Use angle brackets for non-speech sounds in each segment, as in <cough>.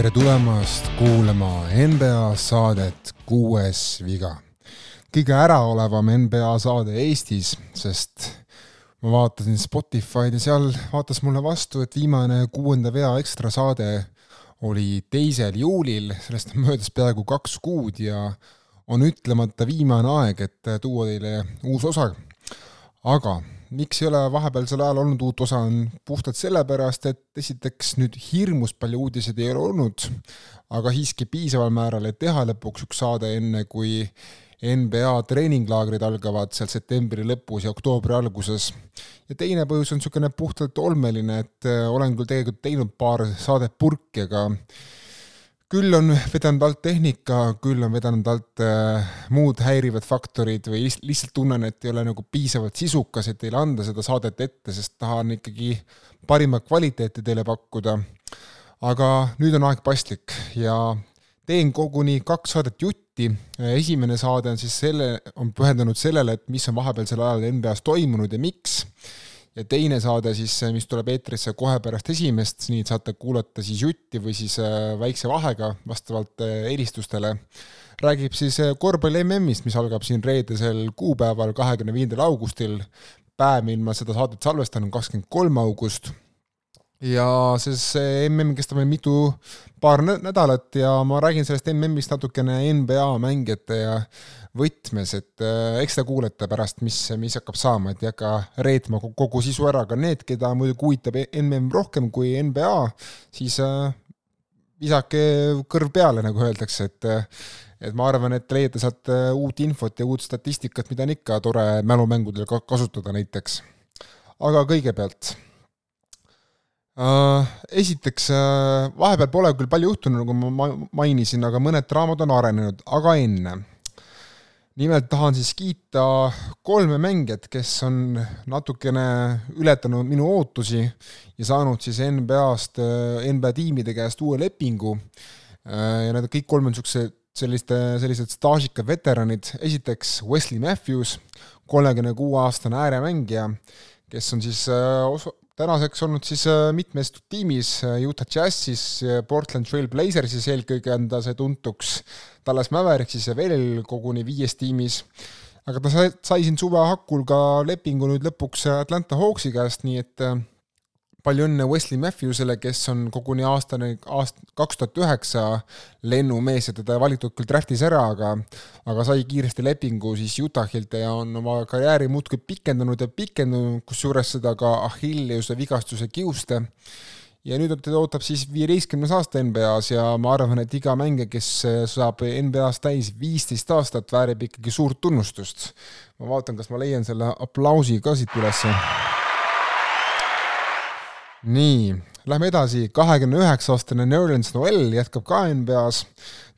tere tulemast kuulama NBA saadet Kuues viga. kõige äraolevam NBA saade Eestis, sest ma vaatasin Spotify'd ja seal vaatas mulle vastu, et viimane kuuenda vea ekstra saade oli teisel juulil, sellest on möödas peaaegu kaks kuud ja on ütlemata viimane aeg, et tuua teile uus osa. aga miks ei ole vahepealsel ajal olnud uut osa, on puhtalt sellepärast, et esiteks nüüd hirmus palju uudiseid ei ole olnud, aga siiski piisaval määral, et teha lõpuks üks saade, enne kui NBA treeninglaagrid algavad seal septembri lõpus ja oktoobri alguses. ja teine põhjus on niisugune puhtalt olmeline, et olen küll tegelikult teinud paar saadet purki, aga küll on vedanud alt tehnika, küll on vedanud alt äh, muud häirivad faktorid või lihtsalt, tunnen, et ei ole nagu piisavalt sisukas, et teile anda seda saadet ette, sest tahan ikkagi parimat kvaliteeti teile pakkuda. aga nüüd on aeg paslik ja teen koguni kaks saadet jutti. esimene saade on siis selle, on pühendunud sellele, et mis on vahepealsel ajal NBA-s toimunud ja miks ja teine saade siis, mis tuleb eetrisse kohe pärast esimest, nii et saate kuulata siis jutti või siis äh, väikse vahega vastavalt äh, eelistustele, räägib siis äh, korvpalli MM-ist, mis algab siin reedesel kuupäeval, kahekümne viiendal augustil. päev, mil ma seda saadet salvestan, on kakskümmend kolm august ja see mm kestab meil mitu, paar nädalat ja ma räägin sellest MM-ist natukene NBA mängijate ja võtmes, et äh, eks te kuulete pärast, mis, mis hakkab saama, et ei hakka reetma kogu sisu ära, aga need, keda muidugi huvitab MM rohkem kui NBA, siis äh, visake kõrv peale, nagu öeldakse, et et ma arvan, et leiate sealt äh, uut infot ja uut statistikat, mida on ikka tore mälumängudel kasutada näiteks. aga kõigepealt esiteks uh, vahepeal pole küll palju juhtunud, nagu ma mainisin, aga mõned draamad on arenenud, aga enne nimelt tahan siis kiita kolme mängijat, kes on natukene ületanud minu ootusi ja saanud siis NBA-st, NBA tiimide käest uue lepingu. ja need kõik kolm on niisugused selliste, sellised staažikad veteranid, esiteks Wesley Matthews, kolmekümne kuue aastane ääremängija, kes on siis osa, tänaseks olnud siis mitmes tiimis Utah Jazzis, Portland Trail Blazersis eelkõige on ta see tuntuks Dallas Mavericks ja veel koguni viies tiimis. aga ta sai, sai siin suve hakul ka lepingu nüüd lõpuks Atlanta Hawksi käest, nii et äh, palju õnne Wesley Matthewsele, kes on koguni aastane, aast-, kaks tuhat üheksa lennumees ja teda ei valitud küll draftis ära, aga aga sai kiiresti lepingu siis Utahilt ja on oma karjääri muudkui pikendanud ja pikendanud, kusjuures seda ka Achilleuse vigastuse kiuste ja nüüd teda ootab siis viieteistkümnes aasta NBA-s ja ma arvan, et iga mängija, kes saab NBA-s täis viisteist aastat, väärib ikkagi suurt tunnustust. ma vaatan, kas ma leian selle aplausi ka siit ülesse. Nii, lähme edasi, kahekümne üheksa aastane Nerlens Noel jätkab ka NBA-s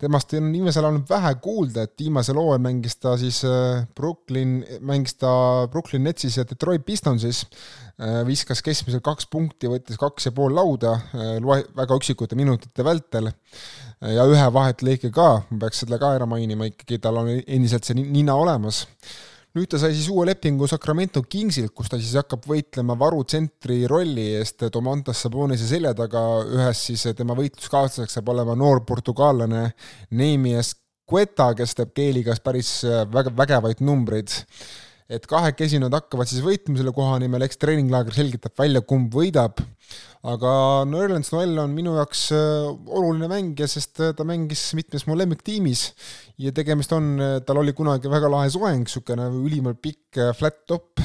temast on viimasel ajal vähe kuulda, et viimasel hooajal mängis ta siis äh, Brooklyn, mängis ta Brooklyn Netsis ja Detroit Pistonsis, äh, viskas keskmiselt kaks punkti, võttis kaks ja pool lauda, äh, väga üksikute minutite vältel. Ja ühe vahetlõike ka, ma peaks selle ka ära mainima ikkagi, tal on endiselt see nina olemas nüüd ta sai siis uue lepingu Sacramento Kingsilt, kus ta siis hakkab võitlema varutsentri rolli eest Domantas Sabonise selja taga, ühes siis tema võitluskaaslaseks saab olema noor portugaallane Neemias Cueta, kes teeb keeligas päris väga vägevaid numbreid et kahekesi nad hakkavad siis võitlema selle koha nimel, eks treeninglaager selgitab välja, kumb võidab, aga Nerlens Noel on minu jaoks äh, oluline mängija, sest äh, ta mängis mitmes mu lemmiktiimis ja tegemist on, äh, tal oli kunagi väga lahe soeng, niisugune ülimalt pikk flat top.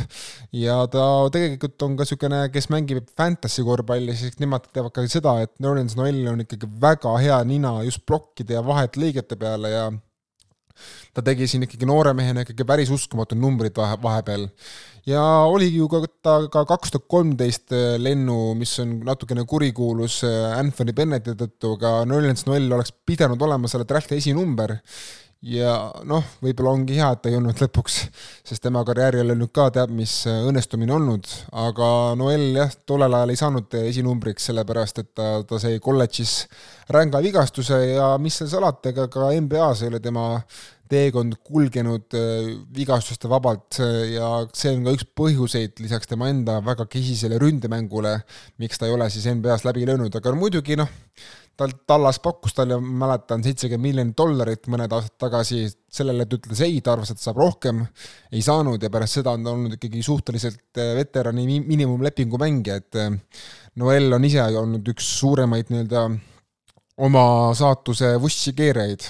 Ja ta tegelikult on ka niisugune, kes mängib fantasy korvpalli, siis nemad teevad ka seda, et Nerlens Noel on ikkagi väga hea nina just plokkide ja vahetlõigete peale ja ta tegi siin ikkagi noore mehena ikkagi päris uskumatud numbrid vahe, vahepeal. ja oligi ju ka ta ka kaks tuhat kolmteist äh, lennu, mis on natukene kurikuulus äh, Anthony Bennetti tõttu, aga Nerlens Noel oleks pidanud olema selle drafti esinumber ja noh, võib-olla ongi hea, et ta ei olnud lõpuks, sest tema karjääri ei ole nüüd ka teab mis äh, õnnestumine olnud, aga Noel jah, tollel ajal ei saanud esinumbriks, sellepärast et ta, ta sai kolledžis ränga vigastuse ja mis seal salata, ega ka NBA-s ei ole tema teekond kulgenud äh, vigastuste vabalt äh, ja see on ka üks põhjuseid lisaks tema enda väga kesisele ründemängule, miks ta ei ole siis NBA-s läbi löönud, aga muidugi noh, tal, Tallas pakkus talle, mäletan, seitsekümmend miljonit dollarit mõned aastad tagasi, sellele ta ütles ei, ta arvas, et saab rohkem, ei saanud ja pärast seda on ta olnud ikkagi suhteliselt äh, veterani miinimumlepingu mängija, et äh, Noel on ise olnud üks suuremaid nii-öelda oma saatuse vussi keerajaid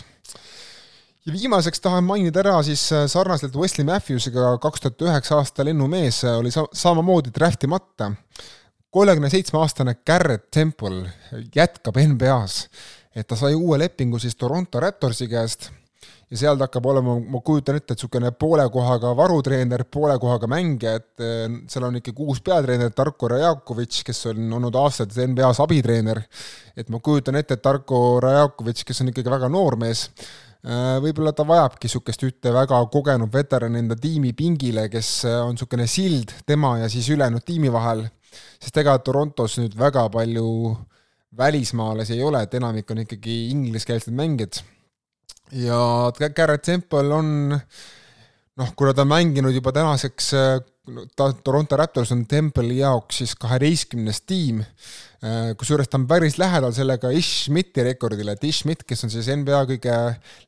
ja viimaseks tahan mainida ära siis äh, sarnaselt Wesley Matthewsiga kaks tuhat üheksa aasta lennumees oli sa-, samamoodi draft imata. Kolmekümne seitsme aastane Garrett Temple jätkab NBA-s, et ta sai uue lepingu siis Toronto Raptorsi käest ja seal ta hakkab olema, ma kujutan ette, et niisugune poole kohaga varutreener, poole kohaga mängija, et äh, seal on ikkagi uus peatreener Tarko Rajakovitš, kes on olnud aastaid NBA-s abitreener, et ma kujutan ette, et Tarko Rajakovitš, kes on ikkagi väga noor mees, Äh, võib-olla ta vajabki niisugust ühte väga kogenud veterani enda tiimi pingile, kes äh, on niisugune sild tema ja siis ülejäänud tiimi vahel, sest ega Torontos nüüd väga palju välismaalasi ei ole, et enamik on ikkagi ingliskeelsed mängijad. ja Garrett Temple on noh, kuna ta on mänginud juba tänaseks, ta, Toronto Raptors on Temple'i jaoks siis kaheteistkümnes tiim, kusjuures ta on päris lähedal sellega Ish Schmidti rekordile, et Ish Schmidt, kes on siis NBA kõige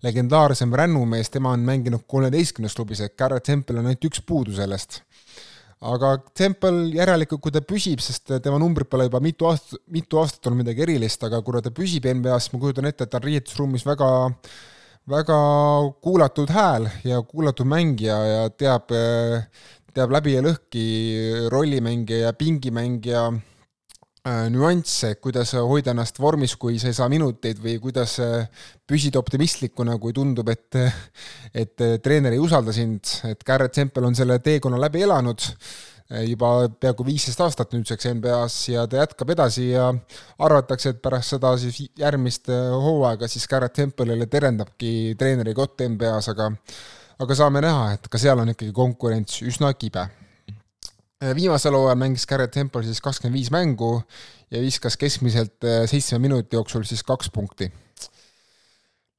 legendaarsem rännumees, tema on mänginud kolmeteistkümnes klubis, et Garrett Temple on ainult üks puudu sellest. Aga Temple järelikult, kui ta püsib, sest tema numbrid pole juba mitu aastat, mitu aastat olnud midagi erilist, aga kuna ta püsib NBA-s, ma kujutan ette, et ta on riietusruumis väga väga kuulatud hääl ja kuulatud mängija ja teab, teab läbi ja lõhki rollimängija ja pingimängija nüansse, kuidas hoida ennast vormis, kui sa ei saa minuteid või kuidas äh, püsida optimistlikuna, kui tundub, et et äh, treener ei usalda sind, et Garrett Semple on selle teekonna läbi elanud juba peaaegu viisteist aastat nüüdseks NBA-s ja ta jätkab edasi ja arvatakse, et pärast seda siis järgmist hooaega siis Garrett Temple'ile terendabki treeneri kott NBA-s, aga aga saame näha, et ka seal on ikkagi konkurents üsna kibe. Äh, viimasel hooajal mängis Garrett Temple siis kakskümmend viis mängu ja viskas keskmiselt äh, seitsme minuti jooksul siis kaks punkti.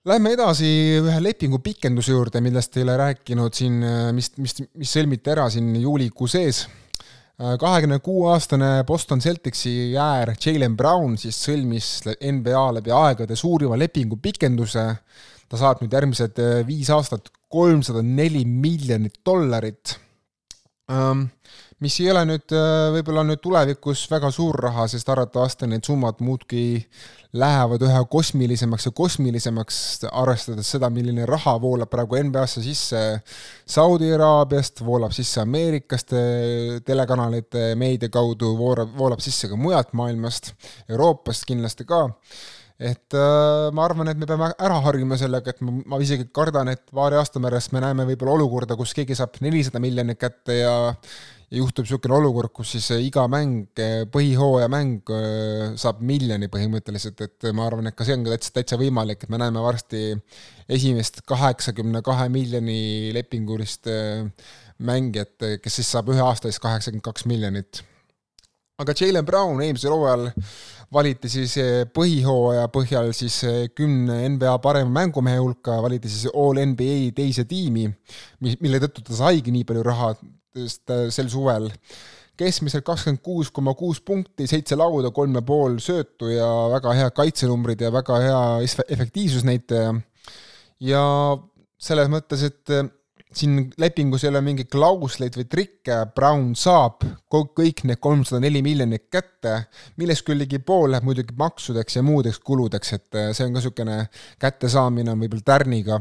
Lähme edasi ühe lepingu pikenduse juurde, millest teile rääkinud siin, äh, mis, mis, mis sõlmiti ära siin juulikuu sees. kahekümne kuue aastane Boston Celticsi jäär Jalen Brown siis sõlmis NBA läbi aegade suurima lepingu pikenduse. ta saab nüüd järgmised viis aastat kolmsada neli miljonit dollarit mis ei ole nüüd äh, võib-olla nüüd tulevikus väga suur raha, sest arvatavasti need summad muudkui lähevad üha kosmilisemaks ja kosmilisemaks, arvestades seda, milline raha voolab praegu NBA-sse sisse Saudi Araabiast, voolab sisse Ameerikast telekanalite meedia kaudu, voolab, voolab sisse ka mujalt maailmast, Euroopast kindlasti ka. Et äh, ma arvan, et me peame ära harjuma sellega, et ma, ma isegi kardan, et paari aasta pärast me näeme võib-olla olukorda, kus keegi saab nelisada miljonit kätte ja juhtub niisugune olukord, kus siis iga mäng, põhihooaja mäng äh, saab miljoni põhimõtteliselt, et ma arvan, et ka see on täitsa, täitsa võimalik, et me näeme varsti esimest kaheksakümne kahe miljoni lepingulist mängijat, kes siis saab ühe aasta eest kaheksakümmend kaks miljonit. aga Jalen Brown eelmisel hooajal valiti siis eh, põhihooaja põhjal siis eh, kümne NBA parema mängumehe hulka, valiti siis All NBA teise tiimi, mille tõttu ta saigi nii palju raha sel suvel. keskmiselt kakskümmend kuus koma kuus punkti, seitse lauda, kolm ja pool söötu ja väga head kaitsenumbrid ja väga hea efektiivsusnäitaja. ja selles mõttes, et eh, siin lepingus ei ole mingeid klausleid või trikke, Brown saab kõik need kolmsada neli miljonit kätte, millest küll ligi pool läheb muidugi maksudeks ja muudeks kuludeks, et äh, see on ka niisugune kättesaamine on võib-olla tärniga.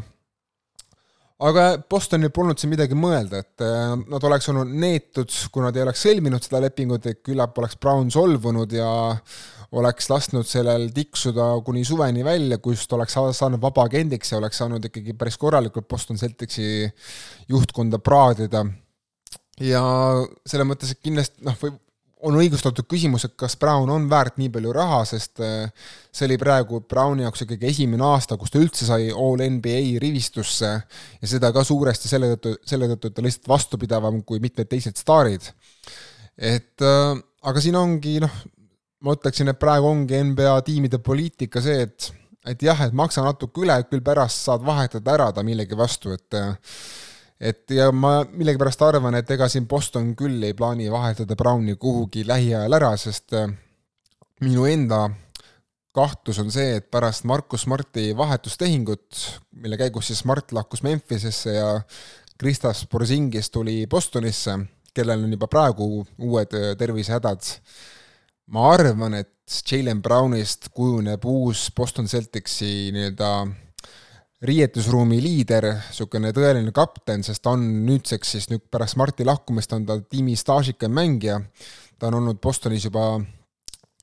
Aga Bostonil polnud siin midagi mõelda, et äh, nad oleks olnud neetud, kui nad ei oleks sõlminud seda lepingut, et küllap oleks Brown solvunud ja oleks lasknud sellel tiksuda kuni suveni välja, kust oleks saanud vaba agendiks ja oleks saanud ikkagi päris korralikult Boston Celticsi juhtkonda praadida. ja selles mõttes, et kindlasti noh, või on õigustatud küsimus, et kas Brown on väärt nii palju raha, sest äh, see oli praegu Browni jaoks ikkagi esimene aasta, kus ta üldse sai All NBA rivistusse ja seda ka suuresti selle tõttu, selle tõttu, et ta lihtsalt vastupidavam kui mitmed teised staarid. et äh, aga siin ongi noh, ma ütleksin, et praegu ongi NBA tiimide poliitika see, et, et jah, et maksa natuke üle, küll pärast saad vahetada ära ta millegi vastu, et et ja ma millegipärast arvan, et ega siin Boston küll ei plaani vahetada Browni kuhugi lähiajal ära, sest minu enda kahtlus on see, et pärast Markus Smarti vahetustehingut, mille käigus siis Smart lahkus Memphisesse ja Kristaps Porzingis tuli Bostonisse, kellel on juba praegu uued tervisehädad, ma arvan, et Jalen Brownist kujuneb uus Boston Celticsi nii-öelda riietusruumi liider, niisugune tõeline kapten, sest ta on nüüdseks siis nüüd pärast Marti lahkumist on ta tiimi staažikam mängija, ta on olnud Bostonis juba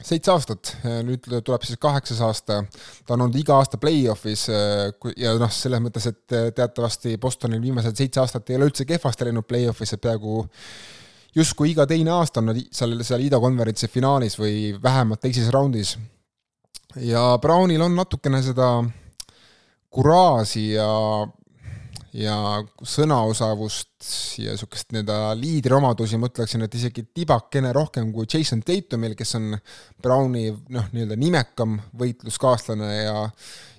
seitse aastat, nüüd tuleb siis kaheksas aasta, ta on olnud iga aasta play-off'is ja noh, selles mõttes, et teatavasti Bostonil viimased seitse aastat ei ole üldse kehvasti läinud play-off'is, et peaaegu justkui iga teine aasta on nad seal, seal Ida konverentsi finaalis või vähemalt teises raundis. ja Brownil on natukene seda kuraasi ja ja sõnaosavust ja niisugust nii-öelda liidriomadusi, ma ütleksin, et isegi tibakene rohkem kui Jason Tatumil, kes on Browni noh, nii-öelda nimekam võitluskaaslane ja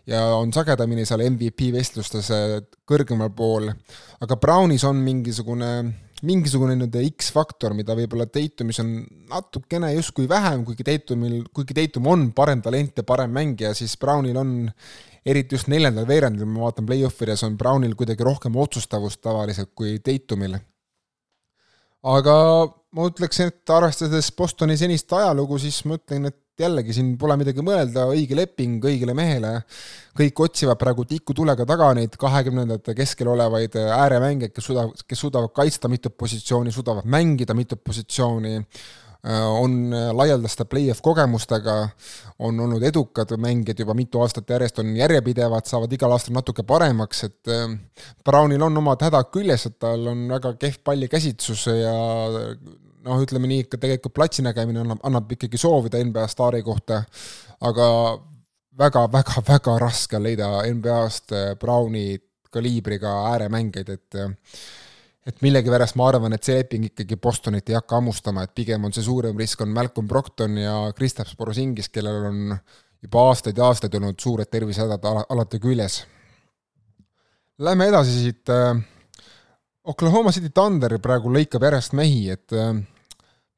ja on sagedamini seal MVP vestlustes kõrgemal pool, aga Brownis on mingisugune mingisugune nii-öelda X-faktor, mida võib-olla Tatumis on natukene justkui vähem, kuigi Tatumil, kuigi Tatum on parem talent ja parem mängija, siis Brownil on eriti just neljandal veerandil, ma vaatan play-off ides, on Brownil kuidagi rohkem otsustavust tavaliselt kui Tatumil. aga ma ütleksin, et arvestades Bostoni senist ajalugu, siis ma ütlen, et jällegi siin pole midagi mõelda, õige leping õigele mehele, kõik otsivad praegu tikutulega taga neid kahekümnendate keskel olevaid ääremängijaid, kes suudavad, kes suudavad kaitsta mitut positsiooni, suudavad mängida mitut positsiooni, on laialdaste play-off kogemustega, on olnud edukad mängijad juba mitu aastat järjest, on järjepidevad, saavad igal aastal natuke paremaks, et äh, Brownil on omad hädad küljes, et tal on väga kehv pallikäsitsus ja noh, ütleme nii, ikka tegelikult platsi nägemine annab, annab ikkagi soovida NBA staari kohta, aga väga-väga-väga raske leida NBA-st Browni kaliibriga ääremängijaid, et et millegipärast ma arvan, et see leping ikkagi Bostonit ei hakka hammustama, et pigem on see suurem risk, on Malcolm Brockton ja Kristaps Porosingis, kellel on juba aastaid ja aastaid olnud suured tervisehädad alati küljes. Lähme edasi siit, äh, Oklahoma City Thunder praegu lõikab järjest mehi, et äh,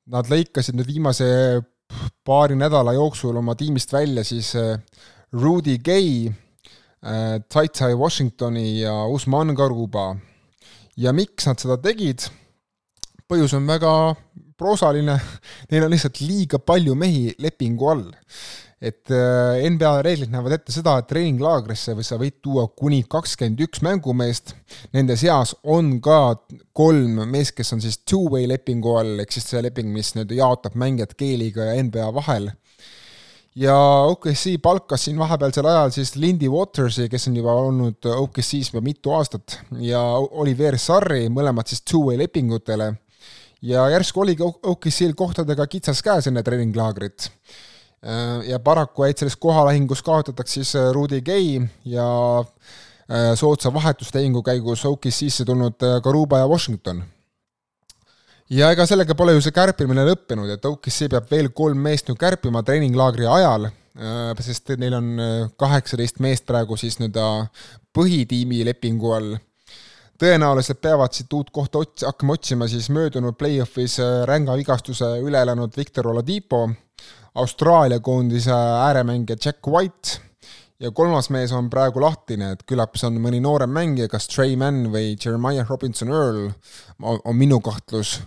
nad lõikasid nüüd viimase paari nädala jooksul oma tiimist välja siis äh, Rudy Gay, Tai-Tai Washingtoni ja Usman Garuba ja miks nad seda tegid, põhjus on väga proosaline, <laughs> neil on lihtsalt liiga palju mehi lepingu all. Et äh, NBA reeglid näevad ette seda, et treeninglaagrisse või sa võid tuua kuni kakskümmend üks mängumeest, nende seas on ka kolm meest, kes on siis two-way lepingu all, ehk siis see leping, mis nüüd jaotab mängijad G-liiga ja NBA vahel ja OKC palkas siin vahepealsel ajal siis Lindy Watersi, kes on juba olnud OKC-s juba mitu aastat, ja Oliver Sarri, mõlemad siis two-way lepingutele. ja järsku oligi OKC-l kohtadega kitsas käes enne treeninglaagrit. Ja paraku jäid selles kohalahingus kaotataks siis Rudy Gay ja äh, soodsa vahetustehingu käigus OKC-sse tulnud Garuba ja Washington ja ega sellega pole ju see kärpimine lõppenud, et OKC peab veel kolm meest nüüd kärpima treeninglaagri ajal, äh, sest neil on äh, kaheksateist meest praegu siis nii-öelda põhitiimi lepingu all. tõenäoliselt peavad siit uut kohta ots-, hakkama otsima siis möödunud play-off'is äh, ränga vigastuse üle elanud Victor Oladipo, Austraalia koondise ääremängija Jack White ja kolmas mees on praegu lahtine, et küllap see on mõni noorem mängija, kas Trey Mann või Jeremiah Robinson Earl, on minu kahtlus,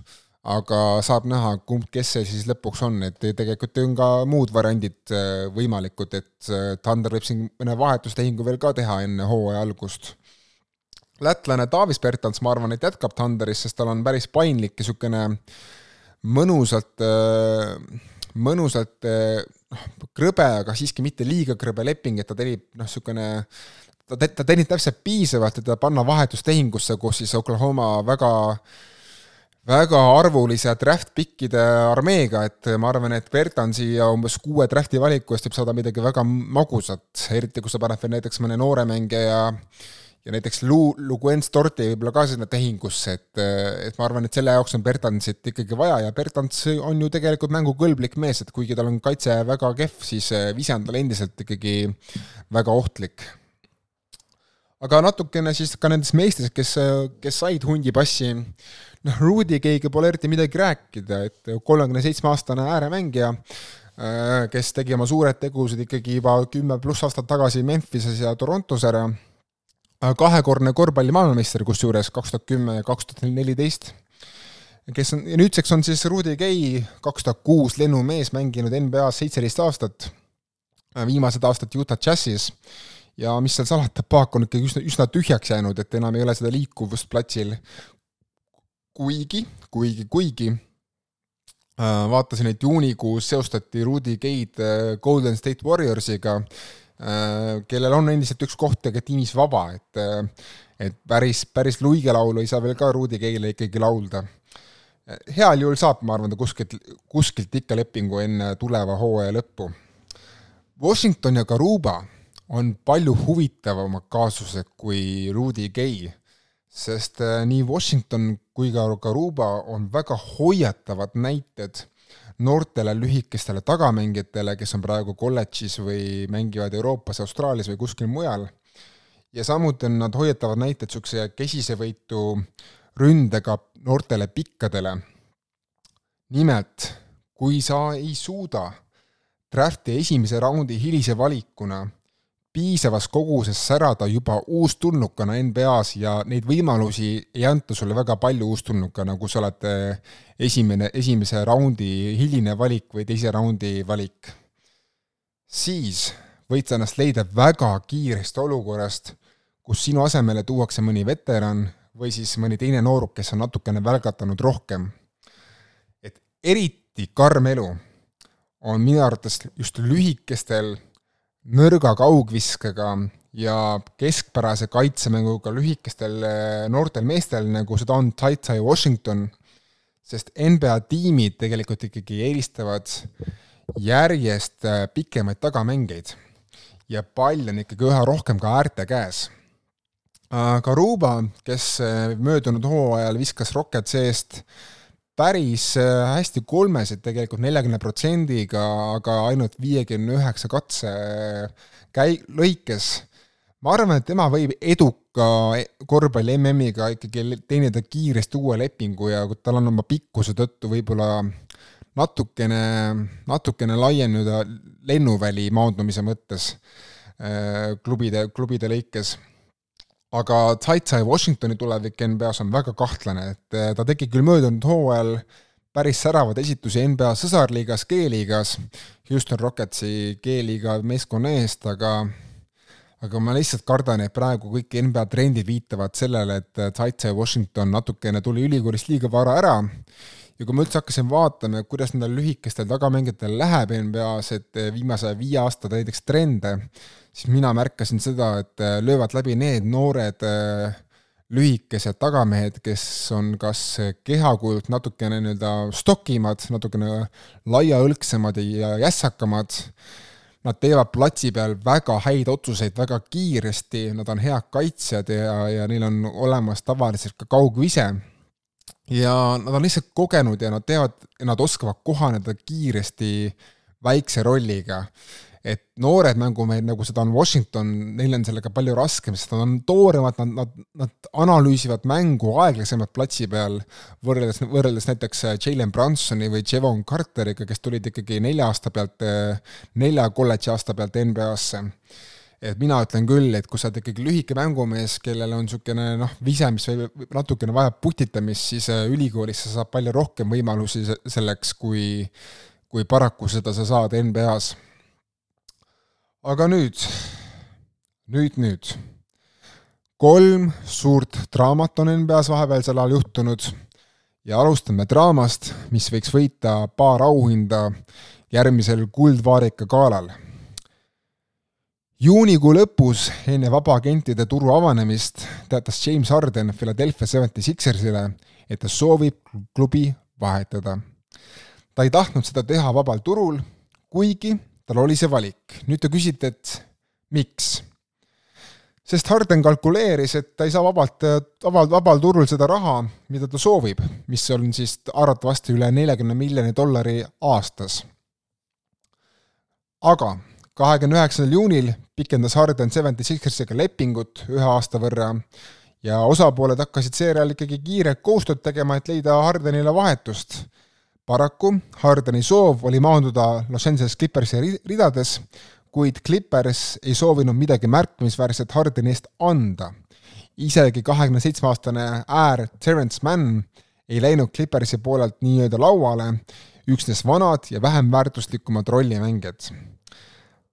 aga saab näha, kumb, kes see siis lõpuks on, et tegelikult on ka muud variandid äh, võimalikud, et äh, Thunder võib siin mõne vahetustehingu veel ka teha enne hooaja algust. lätlane Davis Bertans, ma arvan, et jätkab Thunderis, sest tal on päris paindlik ja niisugune mõnusalt, äh, mõnusalt noh, krõbe, aga siiski mitte liiga krõbe leping, et ta teenib noh, niisugune ta, ta teenib täpselt piisavalt, et ta panna vahetustehingusse, kus siis Oklahoma väga väga arvulise draft-pikkide armeega, et ma arvan, et Bertansi ja umbes kuue drafti valiku eest võib saada midagi väga magusat, eriti kui sa paned veel näiteks mõne noore mängija ja näiteks Lu-, Luguen Storti võib-olla ka sinna tehingusse, et, et ma arvan, et selle jaoks on Bertansit ikkagi vaja ja Bertans on ju tegelikult mängukõlblik mees, et kuigi tal on kaitse väga kehv, siis vise on tal endiselt ikkagi väga ohtlik. aga natukene siis ka nendest meestest, kes, kes said hundipassi, noh, Rudy Keiga pole eriti midagi rääkida, et kolmekümne seitsme aastane ääremängija, äh, kes tegi oma suured tegused ikkagi juba kümme pluss aastat tagasi Memphises ja Torontos ära, kahekordne korvpalli maailmameister kusjuures, kaks tuhat kümme ja kaks tuhat neliteist, kes on, ja nüüdseks on siis Rudi Gay, kaks tuhat kuus lennumees, mänginud NBA-s seitseteist aastat, viimased aastad Utah Jazzis ja mis seal salata, paak on ikkagi üsna, üsna tühjaks jäänud, et enam ei ole seda liikuvust platsil. kuigi, kuigi, kuigi äh, vaatasin, et juunikuus seostati Rudy Gay'd äh, Golden State Warriorsiga, äh, kellel on endiselt üks koht tegelikult tiimis vaba, et et päris, päris luigelaulu ei saa veel ka Rudy Gay'le ikkagi laulda. heal juhul saab, ma arvan, ta kuskilt, kuskilt ikka lepingu enne tuleva hooaja lõppu. Washington ja Garuba on palju huvitavamad kaasused kui Rudy Gay, sest äh, nii Washington kui ka Garuba on väga hoiatavad näited noortele lühikestele tagamängijatele, kes on praegu kolledžis või mängivad Euroopas, Austraalias või kuskil mujal. ja samuti on nad hoiatavad näited niisuguse kesisevõitu ründega noortele pikkadele. nimelt, kui sa ei suuda drafti esimese raundi hilise valikuna piisavas koguses särada juba uustulnukana NBA-s ja neid võimalusi ei anta sulle väga palju uustulnukana, kui sa oled eh, esimene, esimese raundi hiline valik või teise raundi valik. siis võid sa ennast leida väga kiirest olukorrast, kus sinu asemele tuuakse mõni veteran või siis mõni teine nooruk, kes on natukene välgatanud rohkem. et eriti karm elu on minu arvates just lühikestel nõrga kaugviskega ja keskpärase kaitsemänguga lühikestel eh, noortel meestel, nagu seda on Taitai Washington, sest NBA tiimid tegelikult ikkagi eelistavad järjest eh, pikemaid tagamängeid ja pall on ikkagi üha rohkem ka äärte käes. Garuba, kes eh, möödunud hooajal viskas Rocket seest päris äh, hästi kolmesed tegelikult neljakümne protsendiga, aga ainult viiekümne üheksa katse äh, käi-, lõikes. ma arvan, et tema võib eduka korvpalli MM-iga ikkagi teenida kiiresti uue lepingu ja tal on oma pikkuse tõttu võib-olla natukene, natukene laienuda lennuväli maandumise mõttes äh, klubide, klubide lõikes aga Tsai-Tsai Washingtoni tulevik NBA-s on väga kahtlane, et eh, ta tegi küll möödunud hooajal päris säravad esitusi NBA sõsarliigas, G-liigas, Houston Rocketsi G-liiga meeskonna eest, aga aga ma lihtsalt kardan, et praegu kõik NBA trendid viitavad sellele, et Tsai-Tsai Washington natukene tuli ülikoolist liiga vara ära. Ja kui ma üldse hakkasin vaatama, kuidas nendel lühikestel tagamängijatel läheb NBA-s, et viimase viie aasta näiteks trende, siis mina märkasin seda, et äh, löövad läbi need noored äh, lühikesed tagamehed, kes on kas kehakujult natukene nii-öelda stokimad, natukene laiaõlgsemad ja jässakamad, nad teevad platsi peal väga häid otsuseid väga kiiresti, nad on head kaitsjad ja, ja neil on olemas tavaliselt ka kaugvise. ja nad on lihtsalt kogenud ja nad teavad, nad oskavad kohaneda kiiresti väikse rolliga et noored mängumehed, nagu seda on Washington, neil on sellega palju raskem, sest nad on tooremad, nad, nad, nad analüüsivad mängu aeglasemalt platsi peal, võrreldes, võrreldes näiteks äh, Jalen Brunsoni või Jevon Carteriga, kes tulid ikkagi nelja aasta pealt, äh, nelja kolledži aasta pealt NBA-sse et mina ütlen küll, et kui sa oled ikkagi lühike mängumees, kellel on niisugune noh, vise, mis või natukene vajab putitamist, siis äh, ülikoolis sa saad palju rohkem võimalusi selleks, kui kui paraku seda sa saad NBA-s aga nüüd, nüüd, nüüd. kolm suurt draamat on NBA-s vahepealsel ajal juhtunud ja alustame draamast, mis võiks võita paar auhinda järgmisel Kuldvaarika galal. juunikuu lõpus, enne vabaagentide turu avanemist, teatas James Harden Philadelphia Seventy Sixersile, et ta soovib klubi vahetada. ta ei tahtnud seda teha vabal turul, kuigi tal oli see valik. nüüd te küsite, et miks? sest Harden kalkuleeris, et ta ei saa vabalt, vabal, vabal turul seda raha, mida ta soovib, mis on siis arvatavasti üle neljakümne miljoni dollari aastas. aga kahekümne üheksandal juunil pikendas Harden Seventy Sixersiga lepingut ühe aasta võrra ja osapooled hakkasid seejärel ikkagi kiiret koostööd tegema, et leida Hardenile vahetust paraku Hardeni soov oli maanduda Los Angeles Clippersi ridades, kuid Clippers ei soovinud midagi märkimisväärset Hardeni eest anda. isegi kahekümne seitsme aastane äär Terence Mann ei läinud Clippersi poolelt nii-öelda lauale, üksnes vanad ja vähem väärtuslikumad rollimängijad.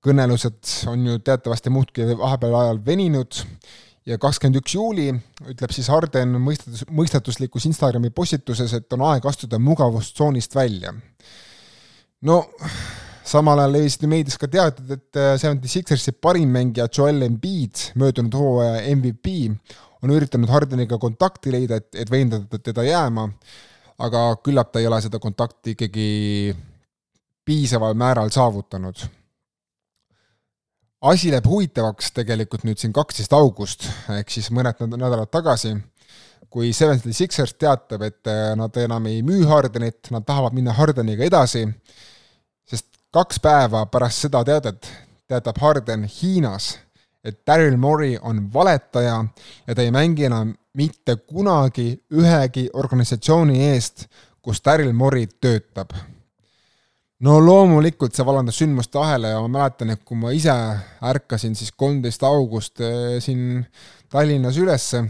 kõnelused on ju teatavasti muudkui vahepeal ajal veninud ja kakskümmend üks juuli ütleb siis Harden mõistatus, mõistatuslikus Instagrami postituses, et on aeg astuda mugavustsoonist välja. no samal ajal levisid meedias ka teated, et äh, Seventy Sixersi parim mängija Joel Embiid, möödunud hooaja MVP, on üritanud Hardeniga kontakti leida, et, et veendada teda jääma, aga küllap ta ei ole seda kontakti ikkagi piisaval määral saavutanud asi läheb huvitavaks tegelikult nüüd siin kaksteist august, ehk siis mõned nädalad tagasi, kui Seventy Sixers teatab, et äh, nad enam ei müü Hardenit, nad tahavad minna Hardeniga edasi, sest kaks päeva pärast seda teadet teatab Harden Hiinas, et Daryl Morey on valetaja ja ta ei mängi enam mitte kunagi ühegi organisatsiooni eest, kus Daryl Morey töötab no loomulikult see vallandas sündmuste ahela ja ma mäletan, et kui ma ise ärkasin siis kolmteist august eh, siin Tallinnas ülesse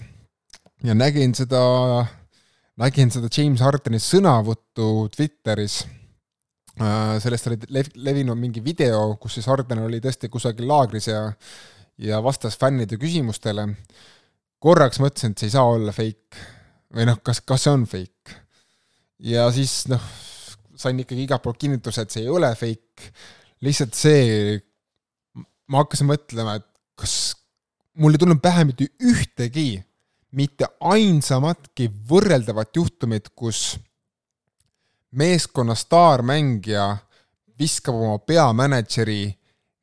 ja nägin seda, nägin seda James Hardeni sõnavõttu Twitteris, äh, sellest oli lev-, levinud mingi video, kus siis Harden oli tõesti kusagil laagris ja ja vastas fännide küsimustele, korraks mõtlesin, et see ei saa olla fake. või noh, kas, kas see on fake? ja siis noh, sain ikkagi igalt poolt kinnituse, et see ei ole fake, lihtsalt see, ma hakkasin mõtlema, et kas mul ei tulnud pähe mitte ühtegi, mitte ainsamatki võrreldavat juhtumit, kus meeskonna staarmängija viskab oma peamänedžeri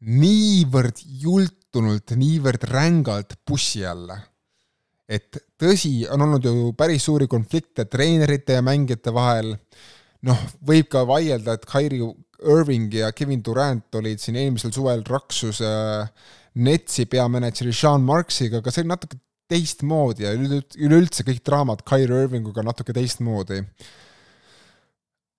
niivõrd jultunult, niivõrd rängalt bussi alla. et tõsi, on olnud ju päris suuri konflikte treenerite ja mängijate vahel noh, võib ka vaielda, et Kyrie Irving ja Kevin Durant olid siin eelmisel suvel raksus äh, Netsi peamänedžeri Sean Marksiga, aga see oli natuke teistmoodi ja üleüldse kõik draamad Kyrie Irvinguga natuke teistmoodi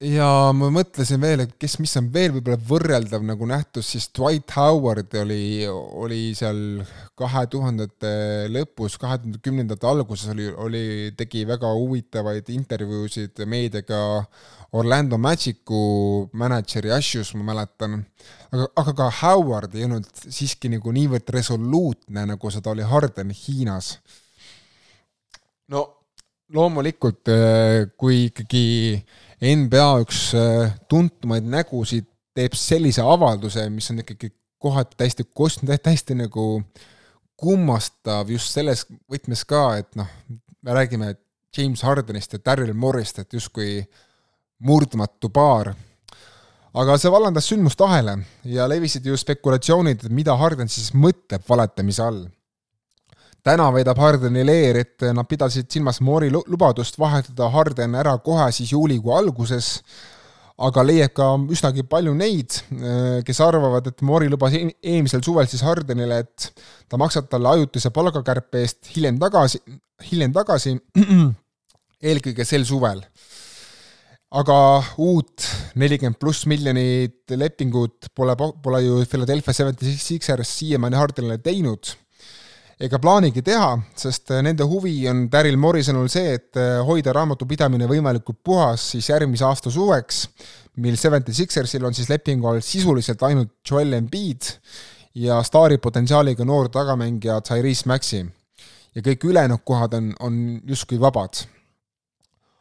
ja ma mõtlesin veel, et kes, mis on veel võib-olla võrreldav nagu nähtus, siis Dwight Howard oli, oli seal kahe tuhandete lõpus, kahe tuhande kümnendate alguses oli, oli, tegi väga huvitavaid intervjuusid meediaga Orlando Magicu mänedžeri asjus, ma mäletan. aga, aga ka Howard ei olnud siiski nagu niivõrd resoluutne, nagu seda oli Harden Hiinas. no loomulikult, kui ikkagi NBA üks äh, tuntumaid nägusid teeb sellise avalduse, mis on ikkagi kohati täiesti kostnud, täiesti nagu kummastav just selles võtmes ka, et noh, me räägime James Hardenist ja Daryl Morrist, et justkui murdmatu paar. aga see vallandas sündmuste ahela ja levisid ju spekulatsioonid, mida Harden siis mõtleb valetamise all täna väidab Hardeni leer, et nad pidasid silmas Moori lubadust vahetada Harden ära kohe siis juulikuu alguses, aga leiab ka üsnagi palju neid, kes arvavad, et Moori lubas eelmisel suvel siis Hardenile, et ta maksab talle ajutise palgakärpe eest hiljem tagasi, hiljem tagasi, <clears throat> eelkõige sel suvel. aga uut nelikümmend pluss miljonit lepingut pole, pole ju Philadelphia Seventy Sixers siiamaani Hardenile teinud ega plaanigi teha, sest äh, nende huvi on Daryl Mori sõnul see, et äh, hoida raamatupidamine võimalikult puhas siis järgmise aasta suveks, mil Seventy Sixersil on siis lepingu all sisuliselt ainult Joel Embiid ja staari potentsiaaliga noor tagamängija Tyrese Maxi. ja kõik ülejäänud kohad on, on justkui vabad.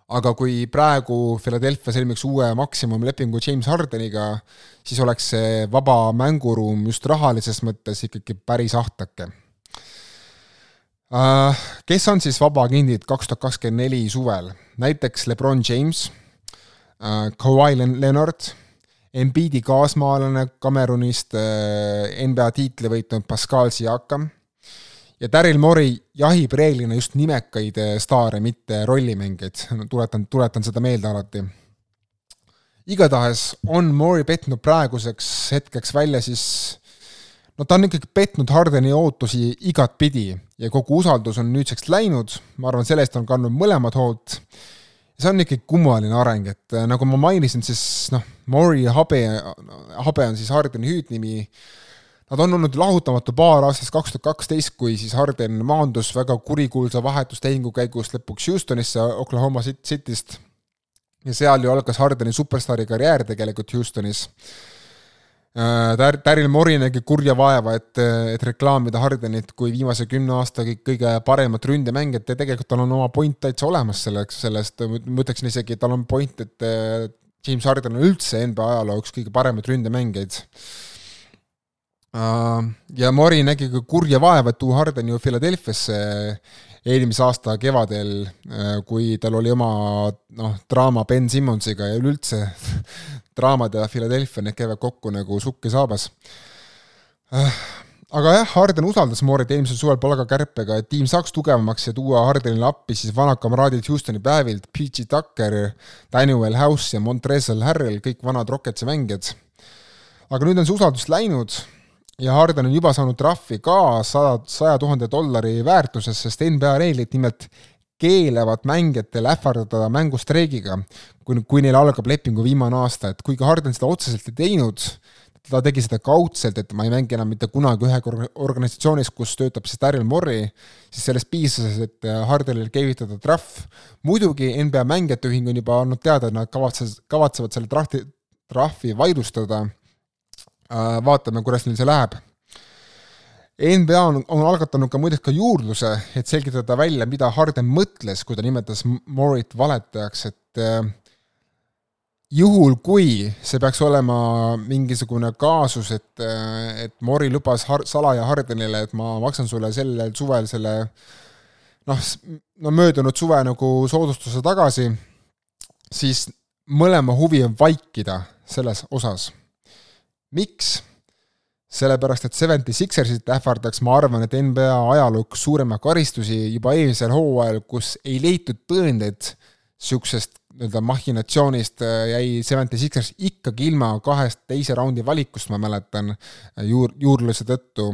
aga kui praegu Philadelphia sõlmiks uue maksimumlepingu James Hardeniga, siis oleks see vaba mänguruum just rahalises mõttes ikkagi päris ahtake kes on siis vabakindid kaks tuhat kakskümmend neli suvel? näiteks Lebron James, äh, Kawhi Leonard, Embiidi kaasmaalane Cameronist äh, NBA tiitli võitnud Pascal Siakam ja Daryl Morey jahib reeglina just nimekaid staare, mitte rollimängijaid, tuletan, tuletan seda meelde alati. igatahes on Morey petnud praeguseks hetkeks välja siis no ta on ikkagi petnud Hardeni ootusi igatpidi ja kogu usaldus on nüüdseks läinud, ma arvan, selle eest on kandnud mõlemad hoolt, see on ikkagi kummaline areng, et äh, nagu ma mainisin, siis noh, Mori ja Habe, Habe on siis Hardeni hüüdnimi, Nad on olnud lahutamatu paar aastast kaks tuhat kaksteist, kui siis Harden maandus väga kurikuulsa vahetustehingu käigus lõpuks Houstonisse Oklahoma Cityst. ja seal ju algas Hardeni superstaari karjäär tegelikult Houstonis Dar-, Daryl Mori nägi kurja vaeva, et, et reklaamida Hardenit kui viimase kümne aasta kõige paremat ründemängijat ja tegelikult tal on oma point täitsa olemas selleks, sellest, ma ütleksin isegi, tal on point, et James Harden on üldse NBA ajaloo üks kõige paremaid ründemängijaid. Ja Mori nägi ka kurja vaeva, et tuua Harden ju Philadelphiasse eelmise aasta kevadel, kui tal oli oma noh, draama Ben Simmonsiga ja üleüldse <laughs> draamad ja Philadelphia, need käivad kokku nagu sukk ja saabas. aga jah, Harden usaldas Moorit eelmisel suvel palgakärpega, et tiim saaks tugevamaks ja tuua Hardenile appi siis vanad kamraadid Houstoni päevilt, PG Tucker, Daniel House ja Montrezl Harrell, kõik vanad Rocketsi mängijad. aga nüüd on see usaldus läinud ja Harden on juba saanud trahvi ka sada, saja tuhande dollari väärtuses, sest NBA reeglid nimelt keelavad mängijatel ähvardada mängustreigiga, kui, kui neil algab lepingu viimane aasta, et kuigi Harden seda otseselt ei teinud, ta tegi seda kaudselt, et ma ei mängi enam mitte kunagi ühe organisatsioonis, kus töötab siis Daryl Morey, siis sellest piisas, et Hardenil keevitada trahv. muidugi NBA mängijate ühing on juba andnud teada, et nad kavatsevad, kavatsevad selle trahvi, trahvi vaidlustada. Äh, vaatame, kuidas neil see läheb NBA on, on algatanud ka muideks ka juurdluse, et selgitada välja, mida Harden mõtles, kui ta nimetas Morit valetajaks, et äh, juhul, kui see peaks olema mingisugune kaasus, et, äh, et Mori lubas har-, salaja Hardenile, et ma maksan sulle sellel suvel selle noh, no möödunud suve nagu soodustuse tagasi, siis mõlema huvi on vaikida selles osas. Miks? sellepärast, et Seventy Sixersit ähvardaks, ma arvan, et NBA ajaloo üks suuremaid karistusi juba eelmisel hooajal, kus ei leitud tõendeid niisugusest nii-öelda mahhinatsioonist, äh, jäi Seventy Sixers ikkagi ilma kahest teise raundi valikust, ma mäletan, juur, juurluse tõttu.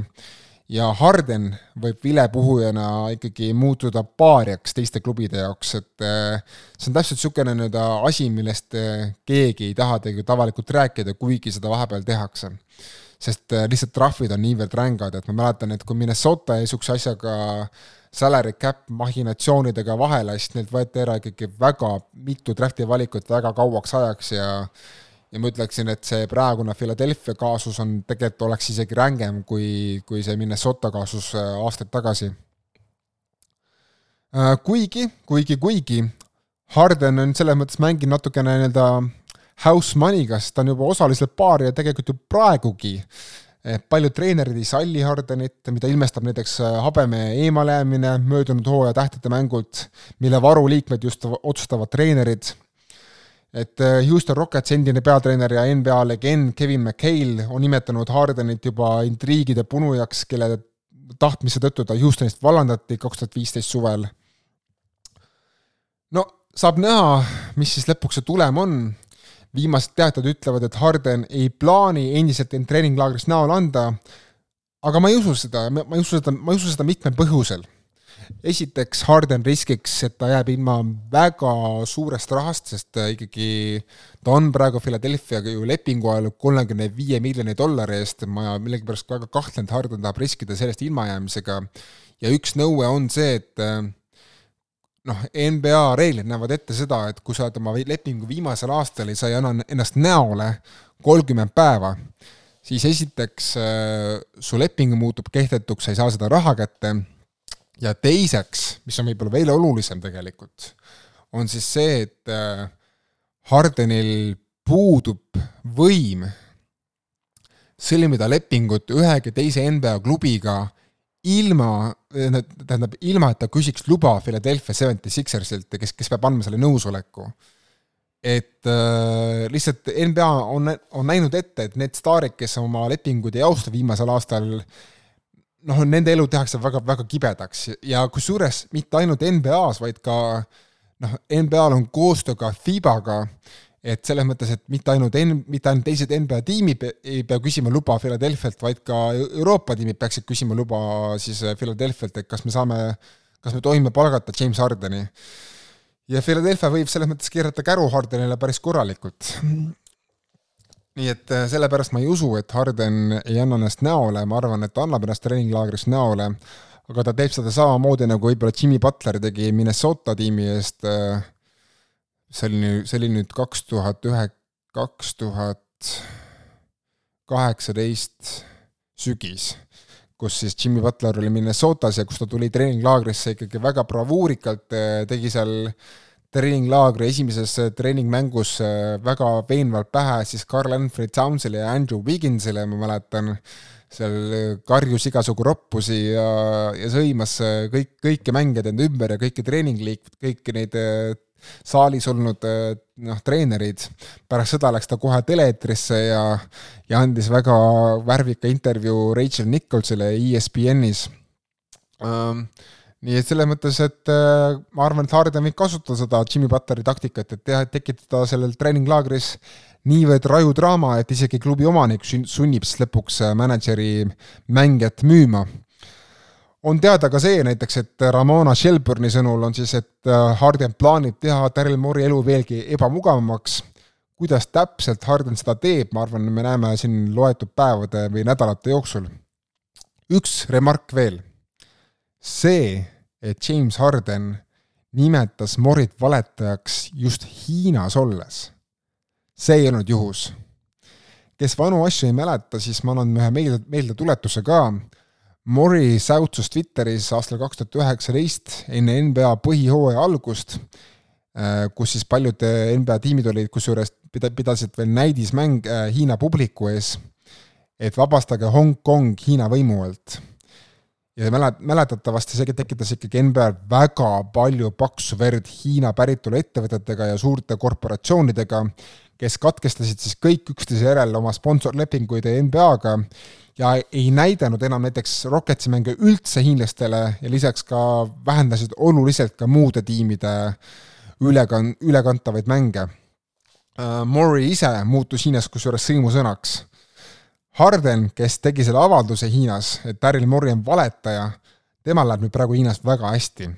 Ja Harden võib vilepuhujana ikkagi muutuda paariaks teiste klubide jaoks, et äh, see on täpselt niisugune nii-öelda asi, millest äh, keegi ei taha tegelikult avalikult rääkida, kuigi seda vahepeal tehakse. Sest äh, lihtsalt trahvid on niivõrd rängad, et ma mäletan, et kui Minnesota jäi niisuguse asjaga salary cap mahhinatsioonidega vahele, siis neilt võeti ära ikkagi väga mitu drafti valikut väga kauaks ajaks ja ja ma ütleksin, et see praegune Philadelphia kaasus on, tegelikult oleks isegi rängem kui, kui see Minnesota kaasus äh, aastaid tagasi. Äh, kuigi, kuigi, kuigi Harden on selles mõttes mänginud natukene nii-öelda house money'ga, sest ta on juba osaliselt baar ja tegelikult ju praegugi eh, paljud treenerid ei salli Hardenit, mida ilmestab näiteks eh, Habemee eemalejäämine möödunud hooaja tähtede mängult, mille varuliikmed just otsustavad treenerid. Et eh, Houston Rockets endine peatreener ja NBA legend Kevin McHale on nimetanud Hardenit juba intriigide punujaks, kelle tahtmise tõttu ta Houstonist vallandati kaks tuhat viisteist suvel. no saab näha, mis siis lõpuks see tulem on viimased teated ütlevad, et Harden ei plaani endiselt end treeninglaagrist näole anda, aga ma ei usu seda, ma ei usu seda, ma ei usu seda mitmel põhjusel. Esiteks, Harden riskiks, et ta jääb ilma väga suurest rahast, sest ikkagi ta on praegu Philadelphiaga ju lepingu ajal kolmekümne viie miljoni dollari eest, ma millegipärast väga kahtlen, et Harden tahab riskida sellest ilmajäämisega. ja üks nõue on see, et noh, NBA reeglid näevad ette seda, et kui sa oled oma lepingu viimasel aastal ja sa ei anna ennast näole kolmkümmend päeva, siis esiteks äh, su leping muutub kehtetuks, sa ei saa seda raha kätte, ja teiseks, mis on võib-olla veel olulisem tegelikult, on siis see, et äh, Hardenil puudub võim sõlmida lepingut ühegi teise NBA klubiga ilma, tähendab, ilma, et ta küsiks luba Philadelphia Seventy Sixersilt, kes, kes peab andma selle nõusoleku. et äh, lihtsalt NBA on, on näinud ette, et need staarid, kes oma lepinguid ei austa viimasel aastal, noh, nende elu tehakse väga, väga kibedaks ja kusjuures mitte ainult NBA-s, vaid ka noh, NBA-l on koostöö ka FIBA-ga et selles mõttes, et mitte ainult N-, mitte ainult teised NBA tiimid ei pea küsima luba Philadelphialt, vaid ka Euroopa tiimid peaksid küsima luba siis Philadelphialt, et kas me saame, kas me tohime palgata James Hardeni. ja Philadelphia võib selles mõttes keerata käru Hardenile päris korralikult. Nii et äh, sellepärast ma ei usu, et Harden ei anna ennast näole, ma arvan, et ta annab ennast treeninglaagris näole, aga ta teeb seda samamoodi, nagu võib-olla Jimmy Butler tegi Minnesota tiimi eest, äh, see oli, see oli nüüd kaks tuhat ühe, kaks tuhat kaheksateist sügis kus siis Jimmy Butler oli Minnesotas ja kus ta tuli treeninglaagrisse ikkagi väga bravuurikalt, eh, tegi seal treeninglaagri esimeses eh, treeningmängus eh, väga veenvalt pähe siis Carl Anthony Townsile ja Andrew Wigginsile, ma mäletan, seal karjus igasugu roppusi ja, ja sõimas kõik, kõiki mängijaid enda ümber ja kõiki treeningliik-, kõiki neid saalis olnud noh, treenerid, pärast seda läks ta kohe tele-eetrisse ja, ja andis väga värvika intervjuu Rachel Nicholsile ESPN-is ähm,. Nii et selles mõttes, et äh, ma arvan, et Harden võib kasutada seda Jimmy Butleri taktikat, et teha, tekitada sellel treeninglaagris niivõrd raju draama, et isegi klubi omanik sunnib siis lõpuks äh, mänedžeri mängijat müüma on teada ka see näiteks, et Ramona Shelburni sõnul on siis, et äh, Harden plaanib teha Daryl Moore'i elu veelgi ebamugavamaks. kuidas täpselt Harden seda teeb, ma arvan, me näeme siin loetud päevade või nädalate jooksul. üks remark veel. see, et James Harden nimetas Morit valetajaks just Hiinas olles, see ei olnud juhus. kes vanu asju ei mäleta, siis ma annan ühe meelde, meeldetuletuse ka Mori säutsus Twitteris aastal kaks tuhat üheksateist enne NBA põhihooaja algust, äh, kus siis paljud äh, NBA tiimid olid, kusjuures pida-, pidasid veel näidismäng äh, Hiina publiku ees, et vabastage Hongkong Hiina võimu alt. Ja mälet-, mäletatavasti see tekitas ikkagi NBA-l väga palju paksu verd Hiina päritolu ettevõtetega ja suurte korporatsioonidega, kes katkestasid siis kõik üksteise järel oma sponsorlepinguid NBA-ga ja ei näidanud enam näiteks Rocketsi mänge üldse hiinlastele ja lisaks ka vähendasid oluliselt ka muude tiimide ülekan-, ülekantavaid mänge. Äh, Murray ise muutus Hiinas kusjuures sõimusõnaks. Harden, kes tegi selle avalduse Hiinas, et Daryl Murray on valetaja, temal läheb nüüd praegu Hiinas väga hästi.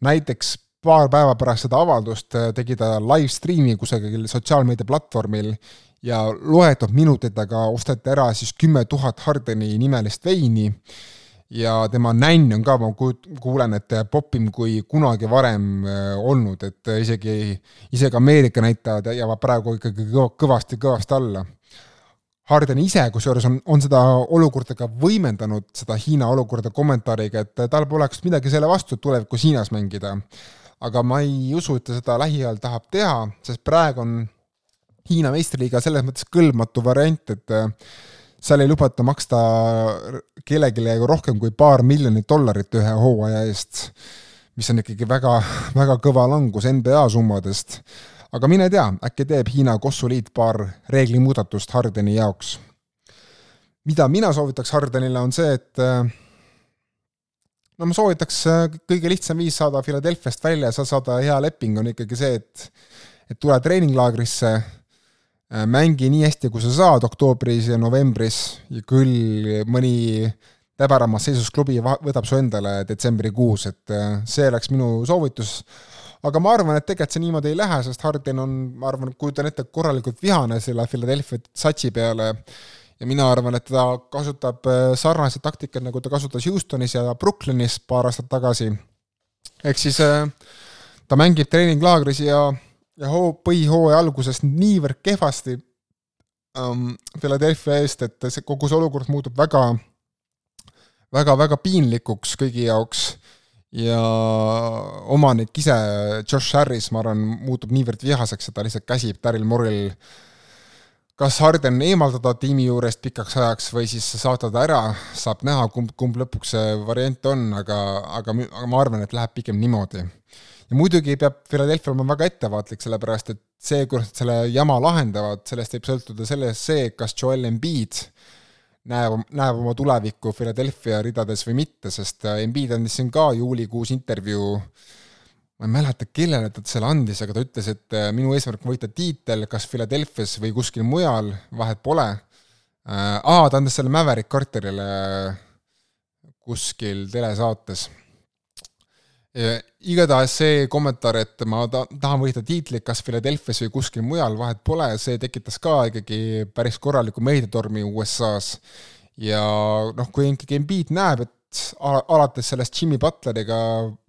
näiteks paar päeva pärast seda avaldust äh, tegi ta live stream'i kusagil sotsiaalmeedia platvormil ja loetud minutitega osteti ära siis kümme tuhat Hardeni nimelist veini ja tema nänn on ka, ma kuulen, et popim kui kunagi varem äh, olnud, et isegi, isegi Ameerika näitajad jäävad praegu ikkagi kõvasti-kõvasti alla. Harden ise, kusjuures on, on seda olukorda ka võimendanud, seda Hiina olukorda kommentaariga, et tal poleks midagi selle vastu, et tulevikus Hiinas mängida. aga ma ei usu, et ta seda lähiajal tahab teha, sest praegu on Hiina meistriliiga selles mõttes kõlbmatu variant, et äh, seal ei lubata maksta kellelegi rohkem kui paar miljonit dollarit ühe hooaja eest, mis on ikkagi väga, väga kõva langus NBA summadest. Aga mine tea, äkki teeb Hiina kossuliit paar reeglimuudatust Hardeni jaoks. mida mina soovitaks Hardenile, on see, et no ma soovitaks äh, kõige lihtsam viis saada Philadelphiast välja, sa saada hea leping, on ikkagi see, et et tule treeninglaagrisse Äh, mängi nii hästi, kui sa saad oktoobris ja novembris ja küll mõni täbaramas seisus klubi võtab su endale detsembrikuus, et äh, see oleks minu soovitus. Aga ma arvan, et tegelikult see niimoodi ei lähe, sest Harden on, ma arvan, kujutan ette, korralikult vihane selle Philadelphia satsi peale ja mina arvan, et ta kasutab äh, sarnaseid taktikaid, nagu ta kasutas Houstonis ja Brooklynis paar aastat tagasi. ehk siis ta mängib treeninglaagris ja ja hoo, põhihooaja alguses niivõrd kehvasti um, Philadelphia eest, et see, kogu see olukord muutub väga, väga, väga piinlikuks kõigi jaoks ja omanik ise, Josh Harris, ma arvan, muutub niivõrd vihaseks, et ta lihtsalt käsib Daryl Morril kas Harden eemaldada tiimi juurest pikaks ajaks või siis saata ta ära, saab näha, kumb, kumb lõpuks see variant on, aga, aga, aga ma arvan, et läheb pigem niimoodi. Ja muidugi peab Philadelphia olema väga ettevaatlik, sellepärast et see, kuidas nad selle jama lahendavad, sellest võib sõltuda sellest see, kas Joel Embiid näeb, näeb oma tulevikku Philadelphia ridades või mitte, sest äh, Embiid andis siin ka juulikuus intervjuu, ma ei mäleta, kellele ta selle andis, aga ta ütles, et äh, minu eesmärk on võita tiitel kas Philadelphia's või kuskil mujal, vahet pole. Äh, aa, ta andis selle Maverick Carterile kuskil telesaates igatahes see kommentaar, et ma ta-, tahan võita tiitlit kas Philadelphia's või kuskil mujal, vahet pole, see tekitas ka ikkagi päris korraliku meediatormi USA-s. ja noh, kui ikkagi Embiid näeb, et alates sellest Jimmy Butleriga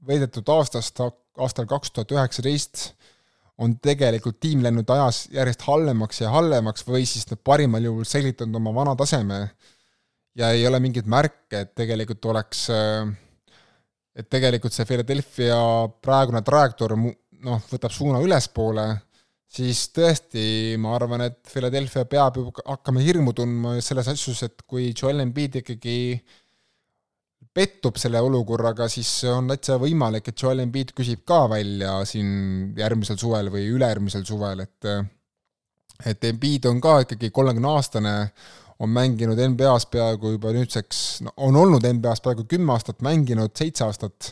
veedetud aastast, aastal kaks tuhat üheksateist, on tegelikult tiim läinud ajas järjest halvemaks ja halvemaks või siis nad parimal juhul säilitanud oma vana taseme ja ei ole mingeid märke, et tegelikult oleks äh, et tegelikult see Philadelphia praegune trajektoor noh, võtab suuna ülespoole, siis tõesti, ma arvan, et Philadelphia peab ju hakkama hirmu tundma selles asjus, et kui Joel Embiid ikkagi pettub selle olukorraga, siis on täitsa võimalik, et Joel Embiid küsib ka välja siin järgmisel suvel või ülejärgmisel suvel, et et Embiid on ka ikkagi kolmekümne aastane, on mänginud NBA-s peaaegu juba nüüdseks, no on olnud NBA-s peaaegu kümme aastat, mänginud seitse aastat,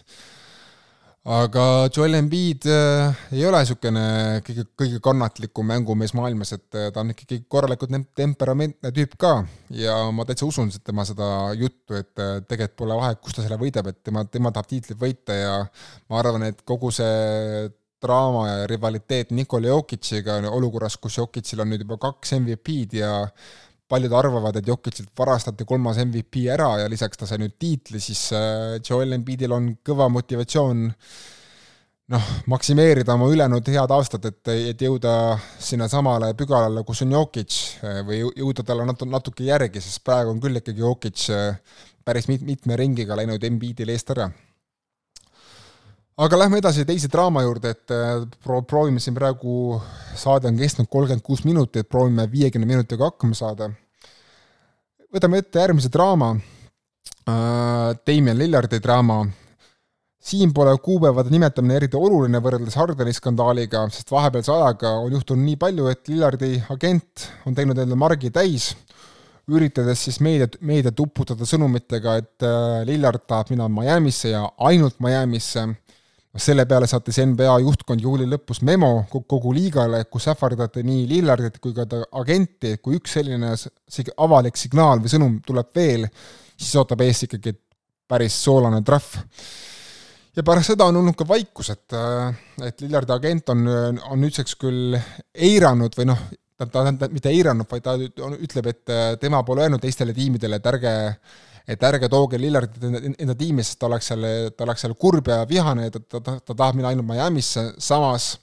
aga Joel Embiid äh, ei ole niisugune kõige, kõige kannatlikum mängumees maailmas, et äh, ta on ikkagi korralikult temperamentne tüüp ka. ja ma täitsa usun tema seda juttu, et äh, tegelikult pole vahet, kus ta selle võidab, et tema, tema tahab tiitlit võita ja ma arvan, et kogu see draama ja rivaliteet Nikola Jokic'iga olukorras, kus Jokicil on nüüd juba kaks MVP-d ja paljud arvavad, et Jokicilt varastati kolmas MVP ära ja lisaks ta sai nüüd tiitli, siis äh, Joel Embiidil on kõva motivatsioon noh, maksimeerida oma ülejäänud head aastat, et, et jõuda sinnasamale pügalale, kus on Jokic äh, või jõuda talle natu-, natuke järgi, sest praegu on küll ikkagi Jokic äh, päris mit-, mitme ringiga läinud Embiidil eest ära aga lähme edasi teise draama juurde, et pro-, proovime siin praegu, saade on kestnud kolmkümmend kuus minutit, proovime viiekümne minutiga hakkama saada. võtame ette järgmise draama, Damien Lillardi draama, siin pole kuupäevade nimetamine eriti oluline võrreldes Hardeni skandaaliga, sest vahepealse ajaga on juhtunud nii palju, et Lillardi agent on teinud endale margi täis, üritades siis meediat, meediat uputada sõnumitega, et Lillard tahab minna Miami'sse ja ainult Miami'sse selle peale saatis NBA juhtkond juuli lõpus memo kogu liigale, kus ähvardati nii Lillardit kui ka ta agenti, et kui üks selline avalik signaal või sõnum tuleb veel, siis ootab ees ikkagi päris soolane trahv. ja pärast seda on olnud ka vaikus, et, et Lillardi agent on, on nüüdseks küll eiranud või noh, ta, ta, ta mitte eiranud, vaid ta ütleb, et tema pole öelnud teistele tiimidele, et ärge et ärge tooge Lillardit enda, enda tiimi, sest ta oleks seal, ta oleks seal kurb ja vihane ja ta, ta, ta, ta tahab minna ainult Miami'sse, samas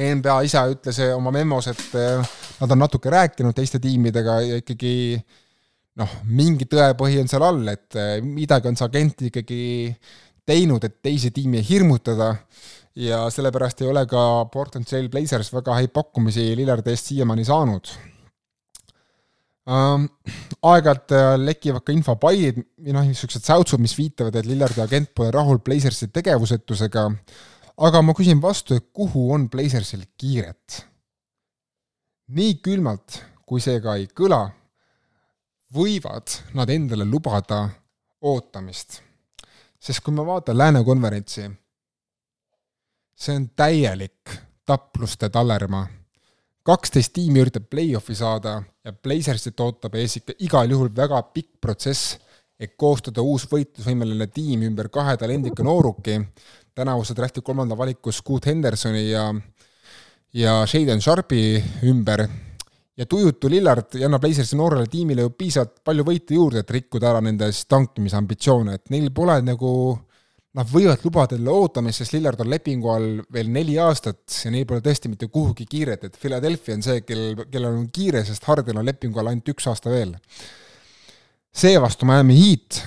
NBA ise ütles oma memos, et eh, nad on natuke rääkinud teiste tiimidega ja ikkagi noh, mingi tõepõhi on seal all, et eh, midagi on see agent ikkagi teinud, et teisi tiimi hirmutada. Ja sellepärast ei ole ka Portland Trail Blazers väga häid pakkumisi Lillardi eest siiamaani saanud ähm,. aeg-ajalt äh, lekivad ka infopailid või noh, niisugused säutsud, mis viitavad, et Lillardi agent pole rahul Blazersi tegevusetusega, aga ma küsin vastu, et kuhu on Blazersil kiiret? nii külmalt, kui see ka ei kõla, võivad nad endale lubada ootamist. sest kui ma vaatan Lääne konverentsi, see on täielik tapluste tallermaa kaksteist tiimi üritab play-off'i saada ja Blazersit ootab ees ikka igal juhul väga pikk protsess, et koostada uus võitlusvõimeline tiim ümber kahe talendika nooruki, tänavuse drafti kolmanda valiku Scoot Hendersoni ja ja Shaden Sharpi ümber. Ja tujutu Lillard ei anna Blazersi noorele tiimile ju piisavalt palju võite juurde, et rikkuda ära nende siis tankimise ambitsioone, et neil pole nagu nad võivad lubada endale ootamist, sest Lillard on lepingu all veel neli aastat ja neil pole tõesti mitte kuhugi kiiret, et Philadelphia on see, kel, kellel on kiire, sest Harden on lepingu all ainult üks aasta veel. seevastu Miami Heat,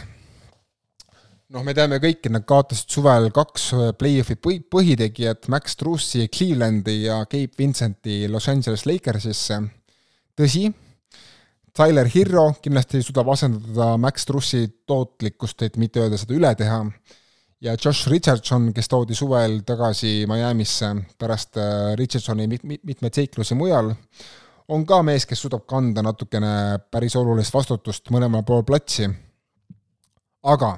noh, me teame kõik, et nad kaotasid suvel kaks play-off'i põhitegijat, Max Trussi Clevelandi ja Gabe Vincenti Los Angeles Lakersisse, tõsi, Tyler Hirro kindlasti suudab asendada Max Trussi tootlikkust, et mitte öelda seda üle teha ja Josh Richardson, kes toodi suvel tagasi Miami'sse pärast äh, Richardsoni mit-, mit-, mitmeid seiklusi mujal, on ka mees, kes suudab kanda natukene päris olulist vastutust mõlemal pool platsi. aga